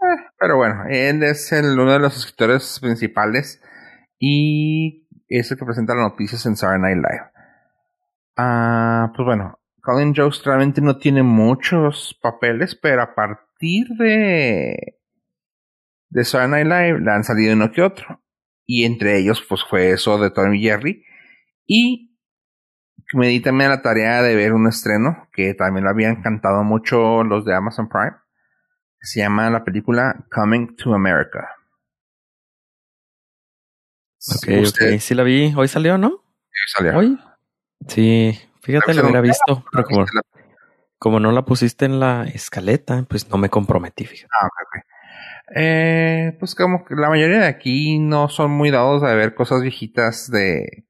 Eh, pero bueno, él es el, uno de los escritores principales y es el que presenta las noticias en Saturday Night Live. Ah, pues bueno, Colin Jost realmente no tiene muchos papeles, pero a partir de de Saturday Night Live le han salido uno que otro. Y entre ellos, pues fue eso de Tony Jerry. Y me di también la tarea de ver un estreno que también lo habían cantado mucho los de Amazon Prime. Se llama la película Coming to America. Ok, ok, sí la vi. Hoy salió, ¿no? Sí, salió. Hoy. Sí, fíjate, lo hubiera visto, pero como, no la pusiste en la escaleta, pues no me comprometí, fíjate. Ah, ok, ok. Eh, pues como que la mayoría de aquí no son muy dados a ver cosas viejitas de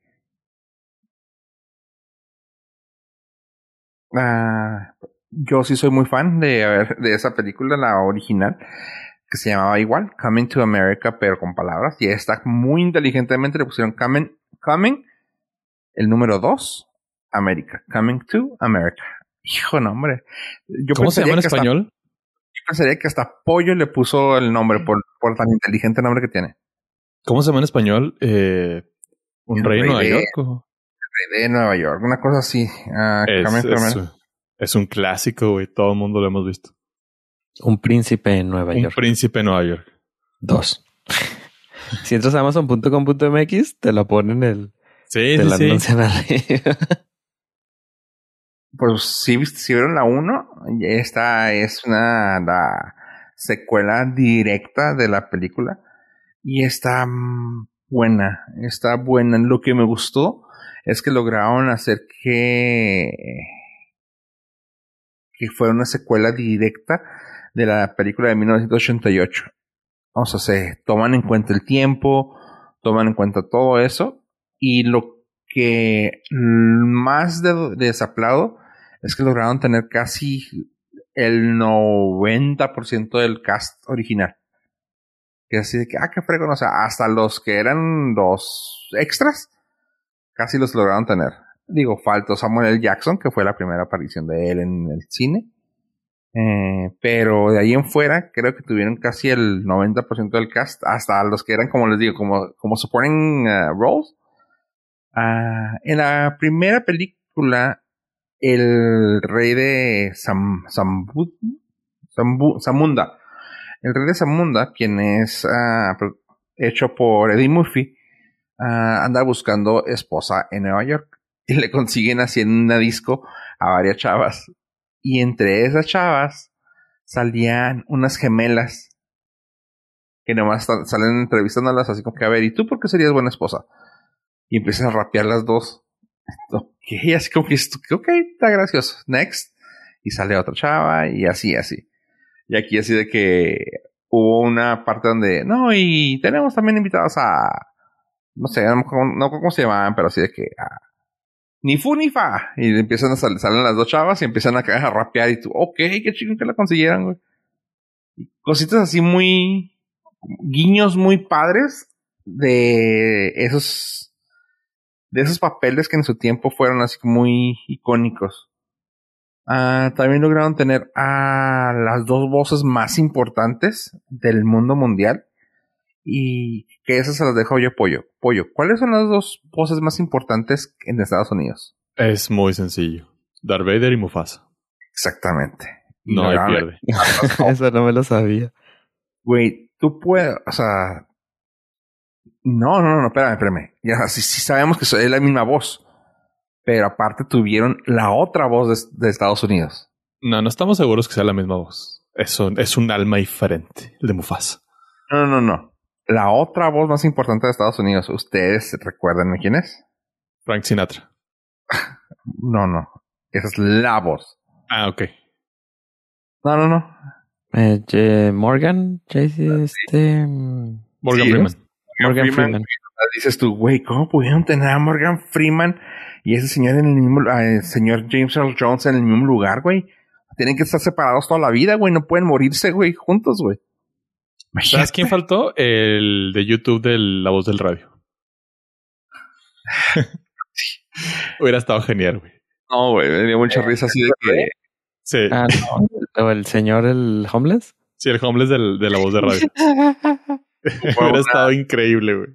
Ah, yo sí soy muy fan de, de esa película, la original, que se llamaba igual, Coming to America, pero con palabras. Y está muy inteligentemente le pusieron Coming, Coming el número 2, America. Coming to America. Hijo, no, hombre. Yo ¿Cómo se llama en español? yo pensaría que hasta Pollo le puso el nombre por, por tan inteligente nombre que tiene. ¿Cómo se llama en español? Eh, ¿Un rey, de Nueva York? Rey de Nueva York, una cosa así. Uh, es, es, un clásico, güey. Todo el mundo lo hemos visto. Un príncipe en Nueva York. Un príncipe en Nueva York. Dos. si entras a amazon.com.mx, te lo ponen el. Sí, sí, sí. pues si, si vieron la 1, esta es una la secuela directa de la película. Y está buena, está buena. Lo que me gustó es que lograron hacer que que fuera una secuela directa de la película de 1988. O sea, se toman en cuenta el tiempo, toman en cuenta todo eso. Y lo que más de, desaplado es que lograron tener casi el 90% del cast original. Que así de que, ah, qué fregón. O sea, hasta los que eran los extras, casi los lograron tener. Digo, faltó Samuel L. Jackson, que fue la primera aparición de él en el cine. Eh, pero de ahí en fuera, creo que tuvieron casi el 90% del cast, hasta los que eran, como les digo, como, como supporting uh, roles. Uh, en la primera película, el rey de Sam, Sambu, Samunda, el rey de Samunda, quien es uh, hecho por Eddie Murphy, anda buscando esposa en Nueva York y le consiguen haciendo una disco a varias chavas y entre esas chavas salían unas gemelas que nomás salen entrevistándolas así como que, a ver, ¿y tú por qué serías buena esposa? Y empiezan a rapear las dos. Ok, así como que, ok, está gracioso. Next. Y sale otra chava y así, así. Y aquí así de que hubo una parte donde, no, y tenemos también invitados a, no sé, no, no cómo se llamaban, pero así de que, ni fu ni fa. Y empiezan a salir, salen las dos chavas y empiezan a, a rapear y tú, ok, qué chido que la consiguieran, güey. cositas así muy, guiños muy padres de esos, de esos papeles que en su tiempo fueron así muy icónicos. Ah, también lograron tener a las dos voces más importantes del mundo mundial. Y que esas se las dejo yo Pollo. Pollo, ¿cuáles son las dos voces más importantes en Estados Unidos? Es muy sencillo. Darth Vader y Mufasa. Exactamente. no hay pierde. Eso no me lo sabía. Güey, tú puedes, o sea... No, no, no, espérame, espérame. Ya, sí, sí sabemos que es la misma voz. Pero aparte tuvieron la otra voz de, Estados Unidos. No, no estamos seguros que sea la misma voz. Eso es un alma diferente, el de Mufasa. No, no, no la otra voz más importante de Estados Unidos, ¿ustedes recuerdan quién es? Frank Sinatra. no, no. Esa es la voz. Ah, ok. No, no, no. Eh, Morgan, este. Morgan Freeman. Morgan, Freeman. Dices tú, güey, ¿cómo pudieron tener a Morgan Freeman y ese señor en el mismo, el señor James Earl Jones en el mismo lugar, güey? Tienen que estar separados toda la vida, güey. No pueden morirse, güey, juntos, güey. ¿Sabes quién faltó? El de YouTube de La Voz del Radio. Hubiera estado genial, güey. No, güey, me dio mucha risa así de que... Sí. Ah, no. el señor, el homeless? Sí, el homeless del, de La Voz del Radio. Hubiera estado increíble, güey.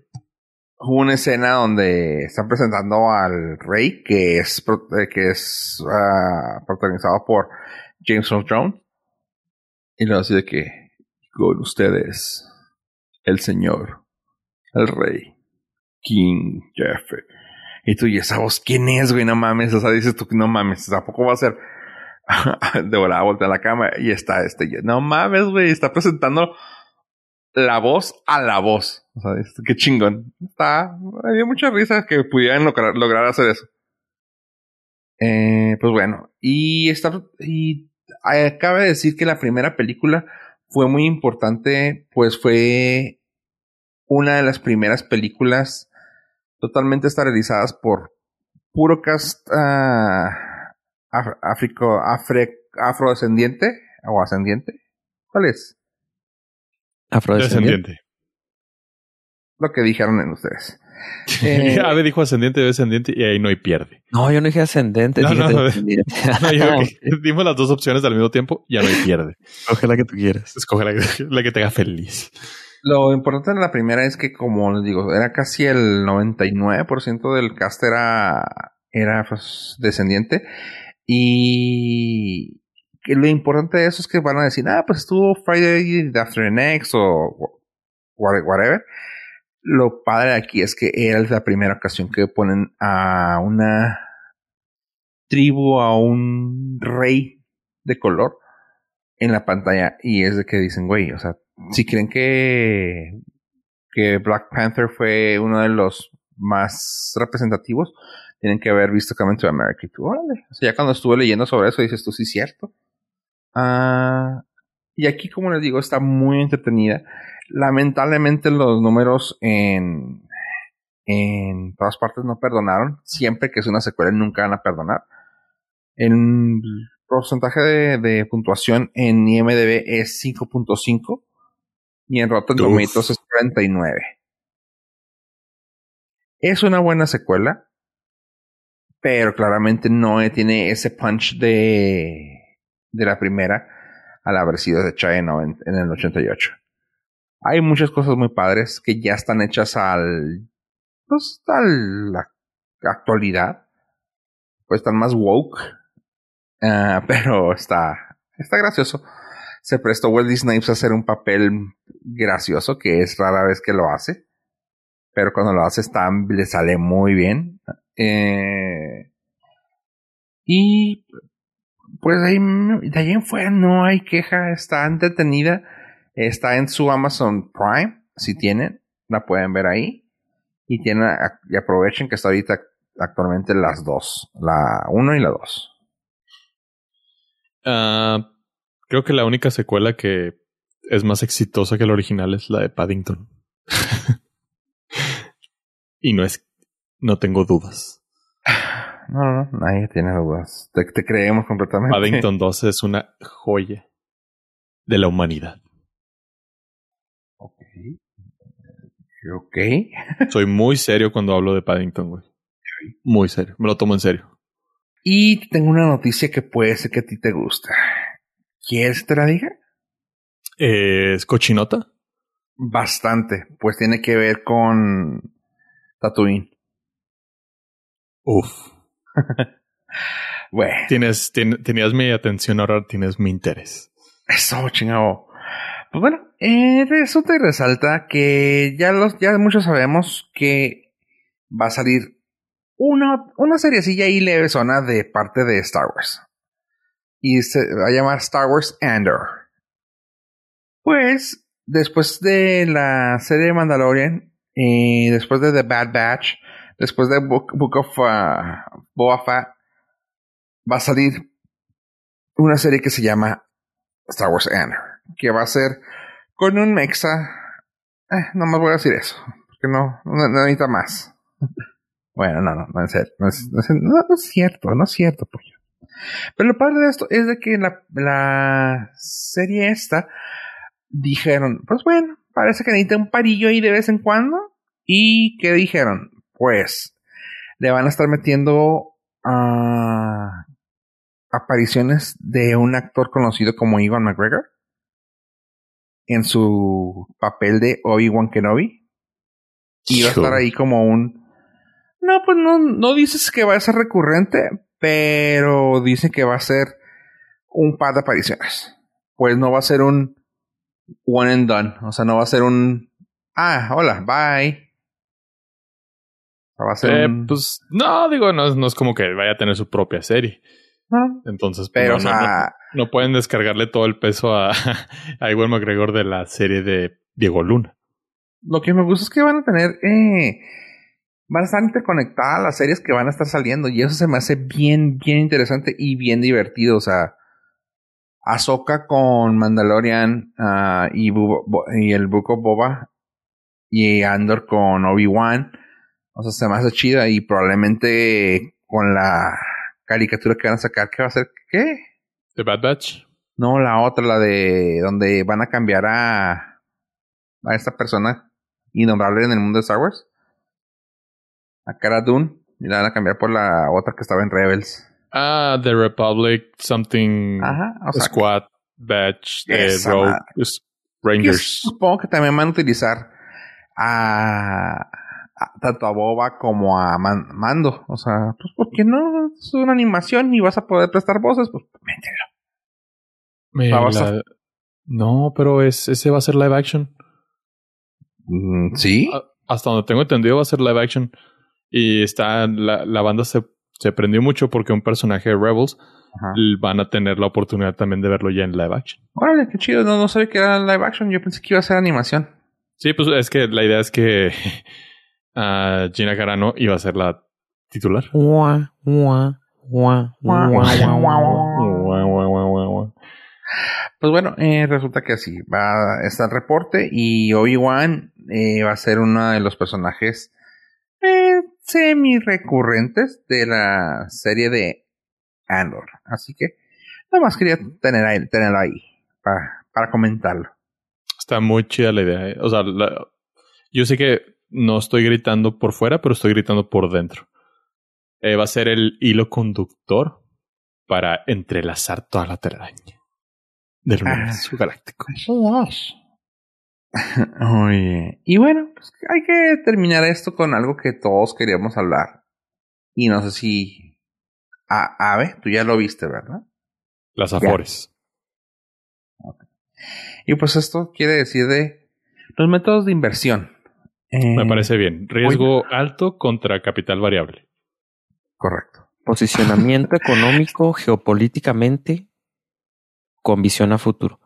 Hubo una escena donde están presentando al rey, que es, eh, que es uh, protagonizado por James Earl Jones. Y luego así de que con ustedes, el señor, el rey, King Jeff. Y tú, ¿y esa voz quién es, güey? No mames. O sea, dices tú, no mames. Tampoco va a ser de volada vuelta a la cama y está este. No mames, güey. Está presentando la voz a la voz. O sea, qué chingón. Está. Había mucha risa que pudieran lograr, lograr hacer eso. Eh, pues bueno. Y está. Y cabe decir que la primera película fue muy importante, pues fue una de las primeras películas totalmente esterilizadas por puro cast uh, afrodescendiente o ascendiente. ¿Cuál es? Afrodescendiente. Lo que dijeron en ustedes. Eh, Ave dijo ascendiente y descendiente y ahí no hay pierde. No, yo no dije ascendente, No, dije no. No, yo dimos las dos opciones al mismo tiempo, ya no hay pierde. Coge la que tú quieras. Escoge la, que- la que te haga feliz. Lo importante de la primera es que, como les digo, era casi el 99% del cast era, era pues, descendiente. Y que lo importante de eso es que van a decir, ah, pues estuvo Friday After Next o wha- whatever. Lo padre aquí es que era la primera ocasión que ponen a una tribu, a un rey de color en la pantalla. Y es de que dicen, güey, o sea, si creen que, que Black Panther fue uno de los más representativos, tienen que haber visto Coming to America. Y tú, órale. O sea, ya cuando estuve leyendo sobre eso, dices tú, sí, cierto. Ah, y aquí, como les digo, está muy entretenida. Lamentablemente, los números en, en todas partes no perdonaron. Siempre que es una secuela, nunca van a perdonar. El porcentaje de, de puntuación en IMDb es 5.5 y en Rotten. Tomatoes es 49. Es una buena secuela, pero claramente no tiene ese punch de, de la primera haber sido hecha en, noven- en el 88. Hay muchas cosas muy padres que ya están hechas al, pues, a la actualidad. Pues están más woke. Ah, pero está, está gracioso. Se prestó Wesley Snipes a hacer un papel gracioso, que es rara vez que lo hace. Pero cuando lo hace está, le sale muy bien. Eh, y pues ahí, de ahí en fuera no hay queja. Está entretenida. Está en su Amazon Prime. Si tienen, la pueden ver ahí. Y tienen, y aprovechen que está ahorita actualmente las dos. La 1 y la 2. Ah, creo que la única secuela que es más exitosa que la original es la de Paddington. y no es, no tengo dudas. No, no, no, nadie tiene dudas. Te, te creemos completamente. Paddington 2 es una joya de la humanidad. Ok. Ok. Soy muy serio cuando hablo de Paddington, güey. Muy serio. Me lo tomo en serio. Y tengo una noticia que puede ser que a ti te gusta. ¿Quieres que te la diga? Eh, ¿Es cochinota? Bastante. Pues tiene que ver con Tatooine. Uf. Bueno, Tienes, tien- tenías mi atención, ahora tienes mi interés. eso, chingado. Pues bueno, eh, resulta y resalta que ya los, ya muchos sabemos que va a salir una, una seriecilla y leve zona de parte de Star Wars. Y se va a llamar Star Wars Andor. Pues, después de la serie de Mandalorian, y después de The Bad Batch, después de Book, of uh, va a salir una serie que se llama Star Wars Andor, que va a ser con un mexa. Eh, no más voy a decir eso, porque no, no, necesita más. bueno, no, no, no no es, no es- cierto, no es cierto, pollo. Pero lo padre de esto es de que la, la serie esta dijeron, pues bueno, parece que necesita un parillo ahí de vez en cuando. ¿Y qué dijeron? Pues le van a estar metiendo ah, apariciones de un actor conocido como Ivan McGregor en su papel de Obi-Wan Kenobi. Y va a estar ahí como un... No, pues no, no dices que va a ser recurrente, pero dice que va a ser un par de apariciones. Pues no va a ser un one and done. O sea, no va a ser un... Ah, hola, bye. O sea, va a ser Eh, un... pues no, digo, no, es- no es como que vaya a tener su propia serie. no, Entonces, pues, pero, no, o no, no- sea... no pueden descargarle todo el peso a, a Iwan McGregor de la serie de Diego Luna. Lo que me gusta es que van a tener, eh, van a estar interconectadas las series que van a estar saliendo y eso se me hace bien, bien interesante y bien divertido. O sea, Ahsoka con Mandalorian ah, y, y el Book of Boba y Andor con Obi-Wan. O sea, se me hace chida y probablemente con la caricatura que van a sacar, ¿qué va a ser? ¿Qué? The Bad Batch. No, la otra, la de donde van a cambiar a, a esta persona innombrable en el mundo de Star Wars. a Cara Dune y la van a cambiar por la otra que estaba en Rebels. Ah, The Republic, something Ajá, o sea, Squad, Batch, eh, Rogue, Rangers. supongo que también van a utilizar a, a- tanto a Boba como a Man- Mando. O sea, pues ¿por qué no? Es una animación y vas a poder prestar voces, pues mételo. Me la- No, pero es, ese va a ser live action. Mm, ¿Sí? Hasta donde tengo entendido va a ser live action. Y está, la, la banda se, se prendió mucho porque un personaje de Rebels Ajá. van a tener la oportunidad también de verlo ya en live action. Órale, qué chido. No, no sabía que era live action. Yo pensé que iba a ser animación. Sí, pues es que la idea es que ah, Gina Carano iba a ser la titular. Pues bueno, eh, resulta que así va está el reporte y Obi-Wan eh, va a ser uno de los personajes eh, semi recurrentes de la serie de Andor. Así que nada más quería tener ahí, tenerlo ahí para, para comentarlo. Está muy chida la idea. eh. O sea, la- yo sé que no estoy gritando por fuera, pero estoy gritando por dentro. Eh, va a ser el hilo conductor para entrelazar toda la telaraña del Ah. universo galáctico. Oye, y bueno, pues hay que terminar esto con algo que todos queríamos hablar. Y no sé si... Ah, Ave, tú ya lo viste, ¿verdad? Las afores. Y pues esto quiere decir de los métodos de inversión. Eh, Me parece bien. Riesgo alto contra capital variable. correcto. Posicionamiento económico geopolíticamente con visión a futuro.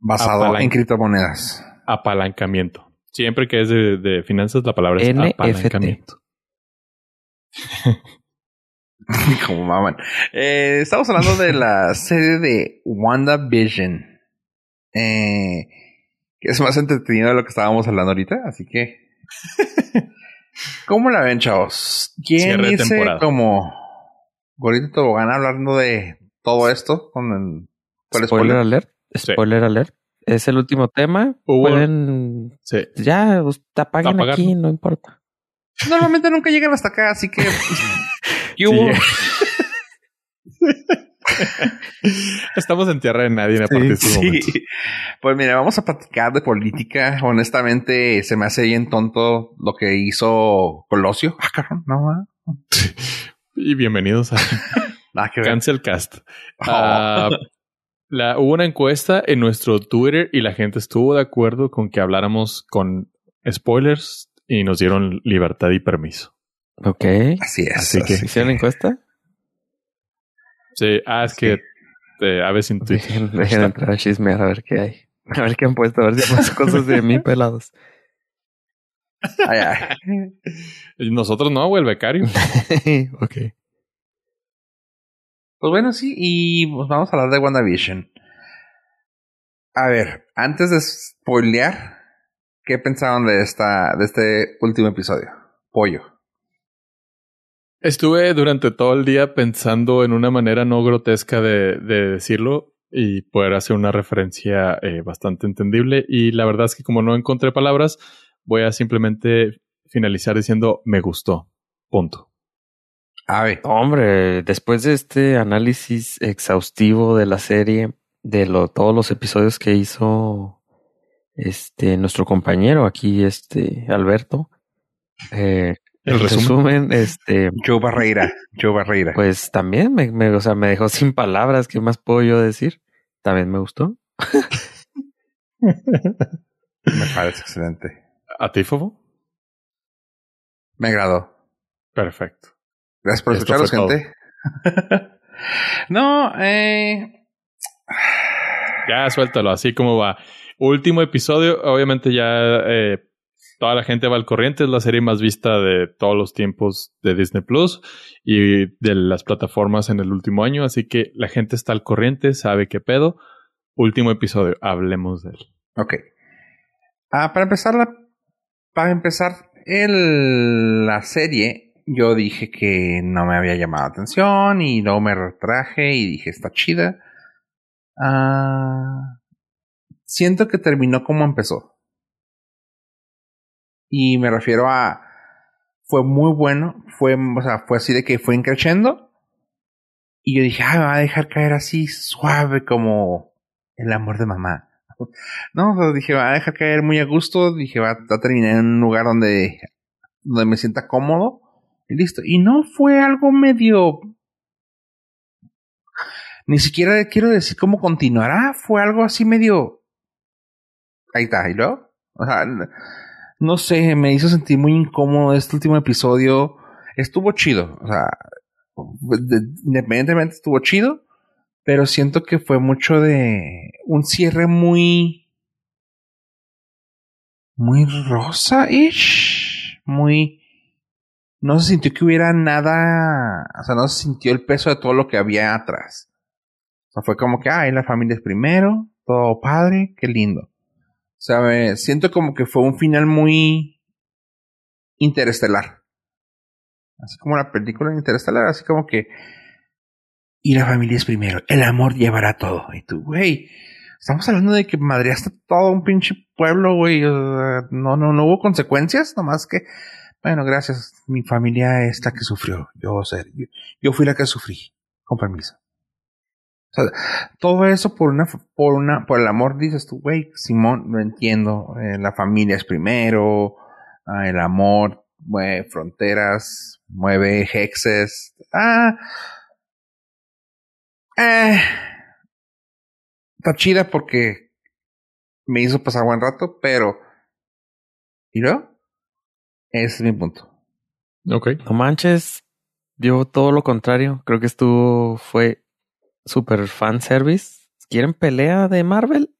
Basado en criptomonedas. Apalancamiento. Siempre que es de, de finanzas, la palabra es NFT. apalancamiento. Como maman. Eh, estamos hablando de la serie de WandaVision. Eh, que es más entretenido de lo que estábamos hablando ahorita, así que. ¿Cómo la ven, chavos? ¿Quién temporada. como Gorito Tobogán hablando de todo esto? Con el, con el Spoiler spoiler? alert. Sí. Spoiler alert. Es el último tema. Hubo- Pueden. Sí. Ya, us- apaguen aquí, no importa. Normalmente nunca llegan hasta acá, así que. ¿Qué Sí. Estamos en tierra de nadie a partir de estos Sí. Pues mira, vamos a platicar de política. Honestamente, se me hace bien tonto lo que hizo Colosio. Ah, cabrón, no, ¿verdad? Y bienvenidos a que. Cancel Cast. Oh. Ah, la, hubo una encuesta en nuestro Twitter y la gente estuvo de acuerdo con que habláramos con spoilers y nos dieron libertad y permiso. Ok. Así es. Así que- así ¿Hicieron encuesta? Sí, ah, es Sí. que eh, a veces en Twitter. Dejen, dejen entrar a chismear a ver qué hay. A ver qué han puesto, a ver si han puesto cosas de mí pelados. Ay, ay. Y Nosotros no, güey, el becario. ok. Pues bueno, sí, y pues vamos a hablar de WandaVision. A ver, antes de spoilear, ¿qué pensaron de esta, de este último episodio? Pollo. Estuve durante todo el día pensando en una manera no grotesca de, de decirlo y poder hacer una referencia eh, bastante entendible. Y la verdad es que como no encontré palabras, voy a simplemente finalizar diciendo me gustó. Punto. Ave. Hombre, después de este análisis exhaustivo de la serie, de lo, todos los episodios que hizo este nuestro compañero aquí, este Alberto, eh, El resumen. resumen, este, Joe Barreira. Joe Barreira. pues también me, me, o sea, me dejó sin palabras. ¿Qué más puedo yo decir? También me gustó. Me parece excelente. ¿A ti, Fofo? Me agradó. Perfecto. Gracias por escucharnos, gente. no, eh. Ya suéltalo, así como va. Último episodio, obviamente ya eh, toda la gente va al corriente, es la serie más vista de todos los tiempos de Disney Plus y de las plataformas en el último año, así que la gente está al corriente, sabe qué pedo. Último episodio, hablemos de él. Ok. Ah, para empezar la, para empezar el, la serie, yo dije que no me había llamado la atención y luego me retraje y dije está chida. Ah, siento que terminó como empezó. Y me refiero a fue muy bueno. Fue, o sea, fue así de que fue increciendo. Y yo dije, ah, me va a dejar caer así suave como el amor de mamá. No, dije, va a dejar caer muy a gusto. Dije, va, a terminar en un lugar donde, donde me sienta cómodo. Y listo. Y no fue algo medio. Ni siquiera quiero decir cómo continuará. Fue algo así medio. Ahí está, ¿y luego? O sea, no sé, me hizo sentir muy incómodo este último episodio. Estuvo chido, o sea, independientemente estuvo chido, pero siento que fue mucho de un cierre muy muy rosa-ish, muy no se sintió que hubiera nada, o sea, no se sintió el peso de todo lo que había atrás. O sea, fue como que, ay, la familia es primero, todo padre, qué lindo. O sea, siento como que fue un final muy interestelar. Así como la película interestelar, así como que. Y la familia es primero. El amor llevará todo. Y tú, güey. Estamos hablando de que madreaste todo un pinche pueblo, güey. no, no, no hubo consecuencias, nomás que. Bueno, gracias. Mi familia es la que sufrió. Yo, ser, yo fui la que sufrí. Con permiso todo eso por una, por una, por el amor, dices tú, güey, Simón, lo entiendo. Eh, la familia es primero, ah, el amor mueve fronteras, mueve hexes. Ah, eh, está chida porque me hizo pasar buen rato, pero, ¿y luego? Ese es mi punto. Ok. No manches, yo todo lo contrario. Creo que estuvo, fue super fan service. ¿Quieren pelea de Marvel?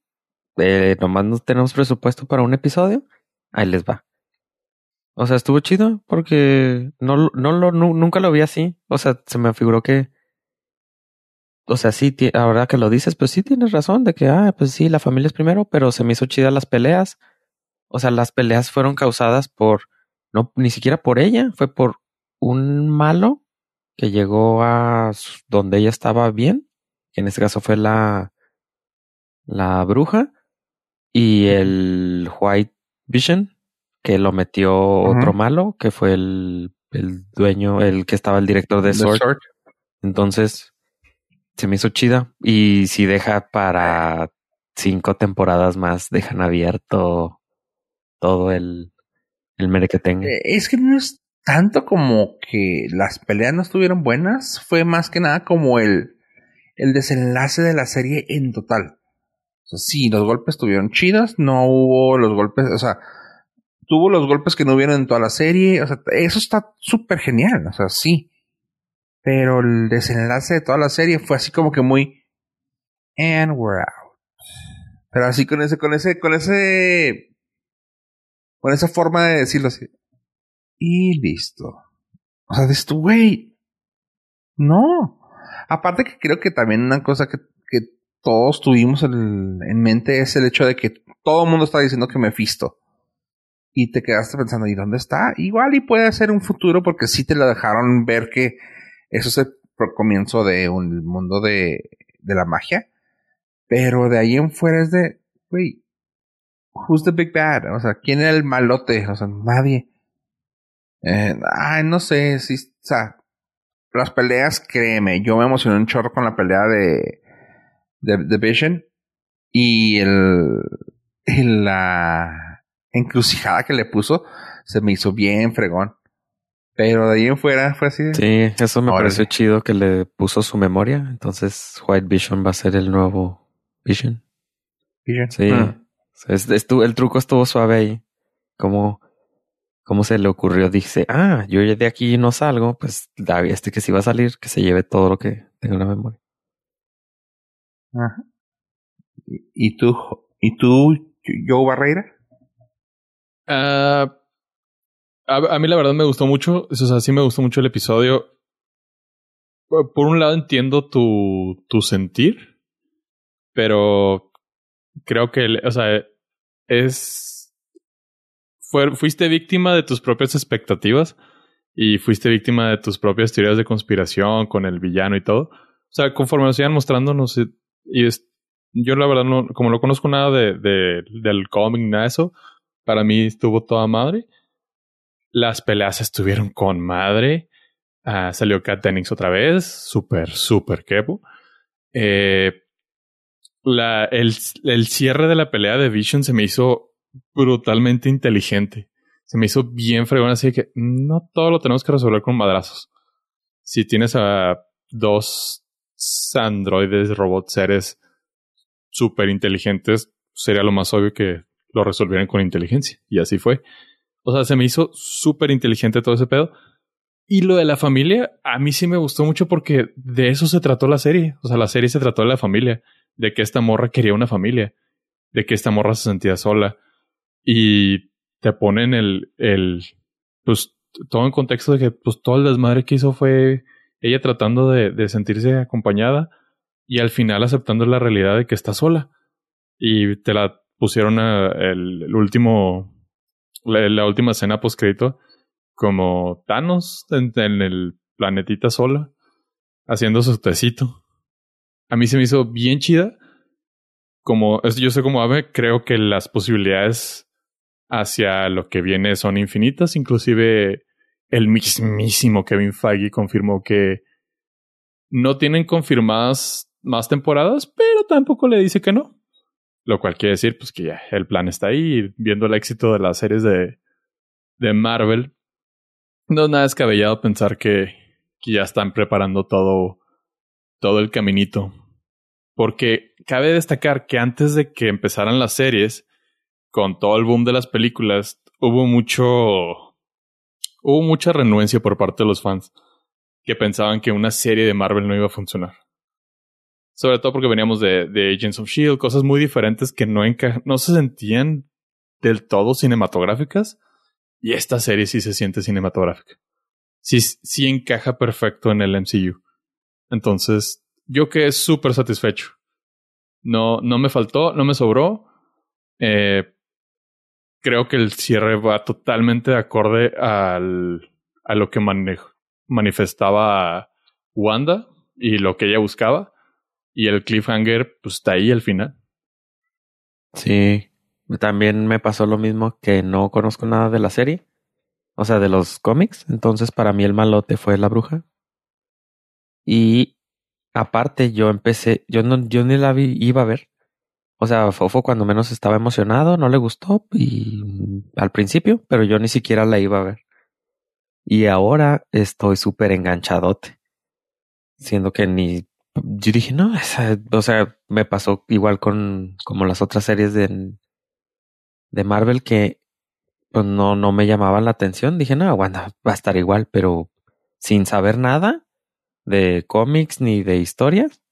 Eh, nomás no tenemos presupuesto para un episodio. Ahí les va. O sea, estuvo chido porque no, no nunca lo vi así. O sea, se me figuró que. O sea, sí, ahora que lo dices, pues sí tienes razón de que, ah, pues sí, la familia es primero, pero se me hizo chida las peleas. O sea, las peleas fueron causadas por, no, ni siquiera por ella, fue por un malo que llegó a donde ella estaba bien que en este caso fue la, la bruja, y el White Vision, que lo metió otro malo, que fue el, el, dueño, el que estaba el director de Sword. Entonces, se me hizo chida. Y si deja para cinco temporadas más, dejan abierto todo el, el mere que tenga. Eh, es que no es tanto como que las peleas no estuvieron buenas, fue más que nada como el el desenlace de la serie en total. O sea, sí, los golpes estuvieron chidos, no hubo los golpes, o sea, tuvo los golpes que no hubieron en toda la serie, o sea, eso está súper genial, o sea, sí. Pero el desenlace de toda la serie fue así como que muy and we're out. Pero así con ese, con ese, con ese, con esa forma de decirlo así. Y listo. O sea, de esto, güey. No. Aparte que creo que también una cosa que, que todos tuvimos en, mente es el hecho de que todo el mundo está diciendo que me fisto. Y te quedaste pensando, ¿y dónde está? Igual y puede ser un futuro porque sí te lo dejaron ver que eso es el comienzo de un mundo de, de la magia. Pero de ahí en fuera es de, güey, who's the big bad? O sea, ¿quién era el malote? O sea, nadie. Eh, ay, no sé, si, o sea, las peleas, créeme, yo me emocioné un chorro con la pelea de, de, Vision y el, la encrucijada que le puso se me hizo bien fregón. Pero de ahí en fuera fue así. Sí, eso me pareció chido que le puso su memoria. Entonces White Vision va a ser el nuevo Vision. Vision. Sí. Ah. el truco estuvo suave ahí. Como cómo se le ocurrió, dice, ah, yo ya de aquí no salgo, pues este que sí va a salir, que se lleve todo lo que tenga en la memoria. Ajá. ¿Y tú, y tú, Joe Barreira? Ah, a, mí la verdad me gustó mucho, o sea, sí me gustó mucho el episodio. Por un lado entiendo tu, tu sentir, pero creo que, o sea, es fuiste víctima de tus propias expectativas y fuiste víctima de tus propias teorías de conspiración con el villano y todo. O sea, conforme nos iban mostrando, no sé, y es, yo la verdad no, como no conozco nada de, del cómic, nada de eso, para mí estuvo toda madre. Las peleas estuvieron con madre. Ah, salió Kat Dennings otra vez. Súper, súper quepo. Eh, la, el, el cierre de la pelea de Vision se me hizo brutalmente inteligente. Se me hizo bien fregón, así que no todo lo tenemos que resolver con madrazos. Si tienes a dos androides, robots, seres súper inteligentes, sería lo más obvio que lo resolvieran con inteligencia. Y así fue. O sea, se me hizo súper inteligente todo ese pedo. Y lo de la familia, a mí sí me gustó mucho porque de eso se trató la serie. O sea, la serie se trató de la familia, de que esta morra quería una familia, de que esta morra se sentía sola. Y te ponen el, el, pues todo en contexto de que pues todo el desmadre que hizo fue ella tratando de, de sentirse acompañada y al final aceptando la realidad de que está sola. Y te la pusieron el, último, la, última escena post crédito como Thanos en, en, el planetita sola, haciendo su tecito. A mí se me hizo bien chida. Como yo sé como Ave, creo que las posibilidades hacia lo que viene son infinitas. Inclusive el mismísimo Kevin Feige confirmó que no tienen confirmadas más temporadas, pero tampoco le dice que no. Lo cual quiere decir pues que ya el plan está ahí, viendo el éxito de las series de, de Marvel. No es nada descabellado pensar que, que ya están preparando todo, todo el caminito. Porque cabe destacar que antes de que empezaran las series, con todo el boom de las películas, hubo mucho. Hubo mucha renuencia por parte de los fans que pensaban que una serie de Marvel no iba a funcionar. Sobre todo porque veníamos de, Agents of Shield, cosas muy diferentes que no, no se sentían del todo cinematográficas. Y esta serie sí se siente cinematográfica. Sí, sí encaja perfecto en el MCU. Entonces, yo quedé súper satisfecho. No, no me faltó, no me sobró. Eh, creo que el cierre va totalmente de acorde al, a lo que manifestaba Wanda y lo que ella buscaba. Y el cliffhanger, pues está ahí al final. Sí, también me pasó lo mismo que no conozco nada de la serie, o sea, de los cómics. Entonces, para mí el malote fue la bruja. Y aparte, yo empecé, yo no, yo ni la vi, iba a ver. O sea, Fofo cuando menos estaba emocionado, no le gustó y al principio, pero yo ni siquiera la iba a ver. Y ahora estoy súper enganchadote. Siendo que ni yo dije, no, o sea, me pasó igual con como las otras series de, de Marvel que pues no, no me llamaban la atención. Dije, no, bueno, va a estar igual, pero sin saber nada de cómics ni de historias,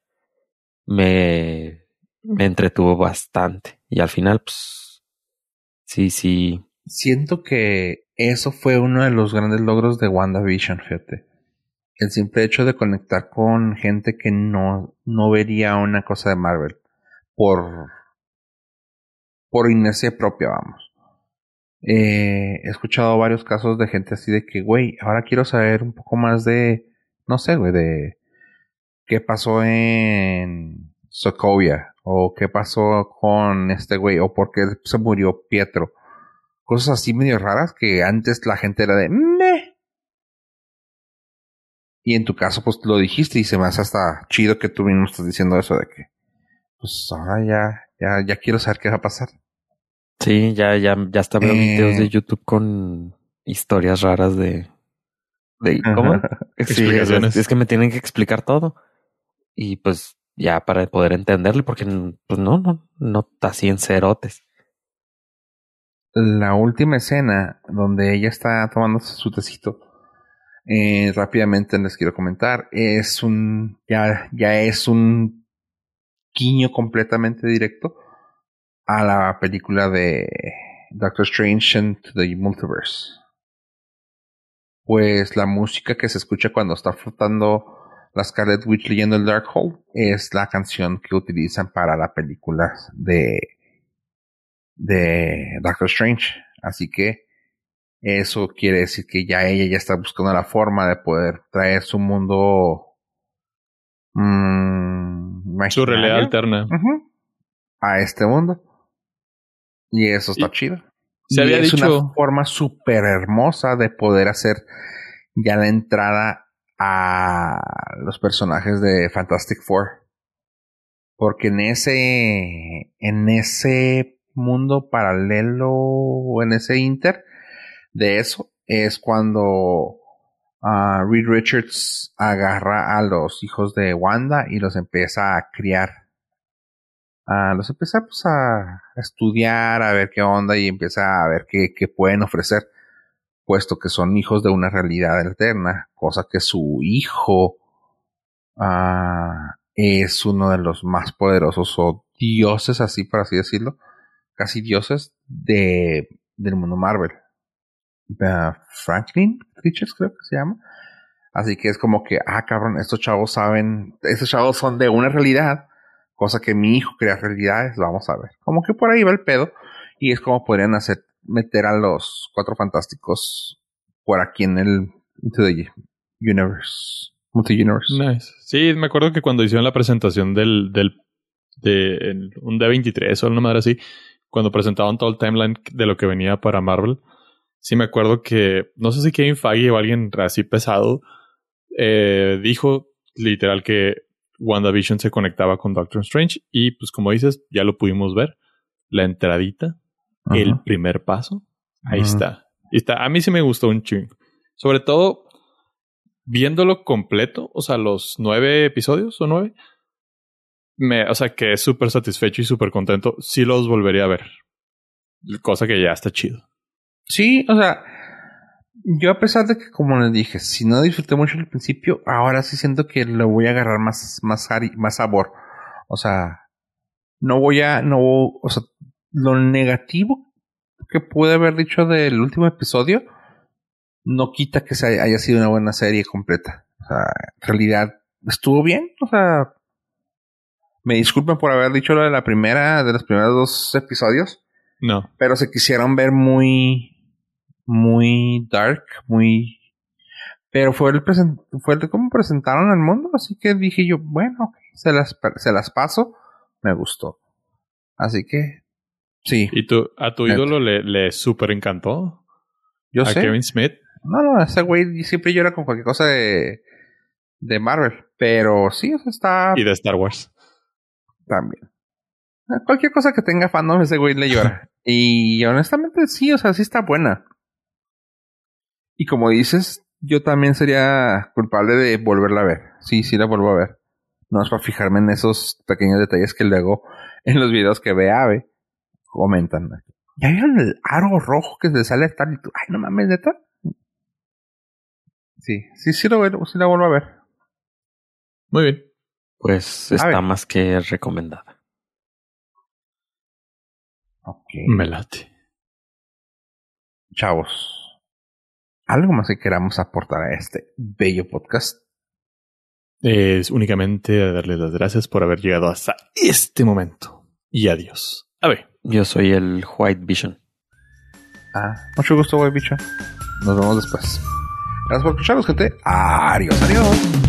me me entretuvo bastante. Y al final, pues, sí, sí. Siento que eso fue uno de los grandes logros de WandaVision, fíjate. El simple hecho de conectar con gente que no, no vería una cosa de Marvel. Por, por inercia propia, vamos. Eh, he escuchado varios casos de gente así de que, güey, ahora quiero saber un poco más de, no sé, güey, de qué pasó en Sokovia o qué pasó con este güey, o por qué se murió Pietro. Cosas así medio raras que antes la gente era de meh. Y en tu caso, pues lo dijiste y se me hace hasta chido que tú mismo estás diciendo eso de que, pues ahora ya, ya, ya quiero saber qué va a pasar. Sí, ya, ya, ya está viendo videos de eh. YouTube con historias raras de, de ¿cómo? sí, es, que me tienen que explicar todo. Y pues ya para poder entenderlo, porque pues no, no, no está así en cerotes. La última escena donde ella está tomando su tecito, eh, rápidamente les quiero comentar, es un, ya, ya es un guiño completamente directo a la película de Doctor Strange and the Multiverse. Pues la música que se escucha cuando está flotando la Scarlet Witch leyendo el Darkhold es la canción que utilizan para la película de, de Doctor Strange. Así que eso quiere decir que ya ella ya está buscando la forma de poder traer su mundo mmm, su realidad alterna a este mundo. Y eso está chido. Se y había es dicho. una forma súper hermosa de poder hacer ya la entrada a los personajes de Fantastic Four. Porque en ese, en ese mundo paralelo en ese inter de eso es cuando ah, Reed Richards agarra a los hijos de Wanda y los empieza a criar. Ah, los empieza pues, a estudiar, a ver qué onda y empieza a ver qué, qué pueden ofrecer, puesto que son hijos de una realidad alterna, cosa que su hijo ah, es uno de los más poderosos o dioses, así por así decirlo, casi dioses de, del mundo Marvel. Uh, Franklin Richards creo que se llama. Así que es como que, ah, cabrón, estos chavos saben, estos chavos son de una realidad, cosa que mi hijo crea realidades, vamos a ver. Como que por ahí va el pedo, y es como podrían hacer, meter a los cuatro fantásticos por aquí en el, into universe, multi-universe. Nice. Sí, me acuerdo que cuando hicieron la presentación del, del de un D23 o una madre así, cuando presentaban todo el timeline de lo que venía para Marvel, sí me acuerdo que, no sé si Kevin Feige o alguien así pesado, eh, dijo literal que WandaVision se conectaba con Doctor Strange y pues como dices, ya lo pudimos ver, la entradita, Ajá. el primer paso, ahí está. Y está. A mí sí me gustó un chingo. Sobre todo viéndolo completo, o sea, los nueve episodios o nueve, me, o sea, que es súper satisfecho y súper contento. Sí los volvería a ver. Cosa que ya está chido. Sí, o sea, yo a pesar de que, como les dije, si no disfruté mucho al principio, ahora sí siento que le voy a agarrar más, más, más sabor. O sea, no voy a, no, o sea, lo negativo que pude haber dicho del último episodio no quita que se haya, sido una buena serie completa. O sea, en realidad estuvo bien. O sea, me disculpen por haber dicho lo de la primera, de los primeros dos episodios No. pero se quisieron ver muy muy dark, muy pero fue el present, fue el cómo presentaron al mundo, así que dije yo, bueno, se las se las paso, me gustó. Así que sí, ¿Y tú, a tu ídolo le, le súper encantó? yo a sé. Kevin Smith. No, no, ese güey siempre llora con cualquier cosa de de Marvel, pero sí, o sea, está Y de Star Wars. también. A Cualquier cosa que tenga fandom, ese güey le llora. y honestamente sí, o sea, sí está buena. Y como dices, yo también sería culpable de volverla a ver. Sí, sí la vuelvo a ver. No es para fijarme en esos pequeños detalles que luego en los videos que ve Ave comentan. ¿Ya vieron el aro rojo que se sale y tú? Ay, no mames, neta. Sí, sí, sí, lo, vuelvo- sí la vuelvo a ver. Muy bien. Pues A está ver. más que recomendada. Ok. Me late. Chavos, ¿algo más que queramos aportar a este bello podcast? Es únicamente darles las gracias por haber llegado hasta este momento. Y adiós. A ver. Yo soy el White Vision. Ah, mucho gusto, güey, bicho. Nos vemos después. Gracias por escucharnos, gente. Adiós, adiós.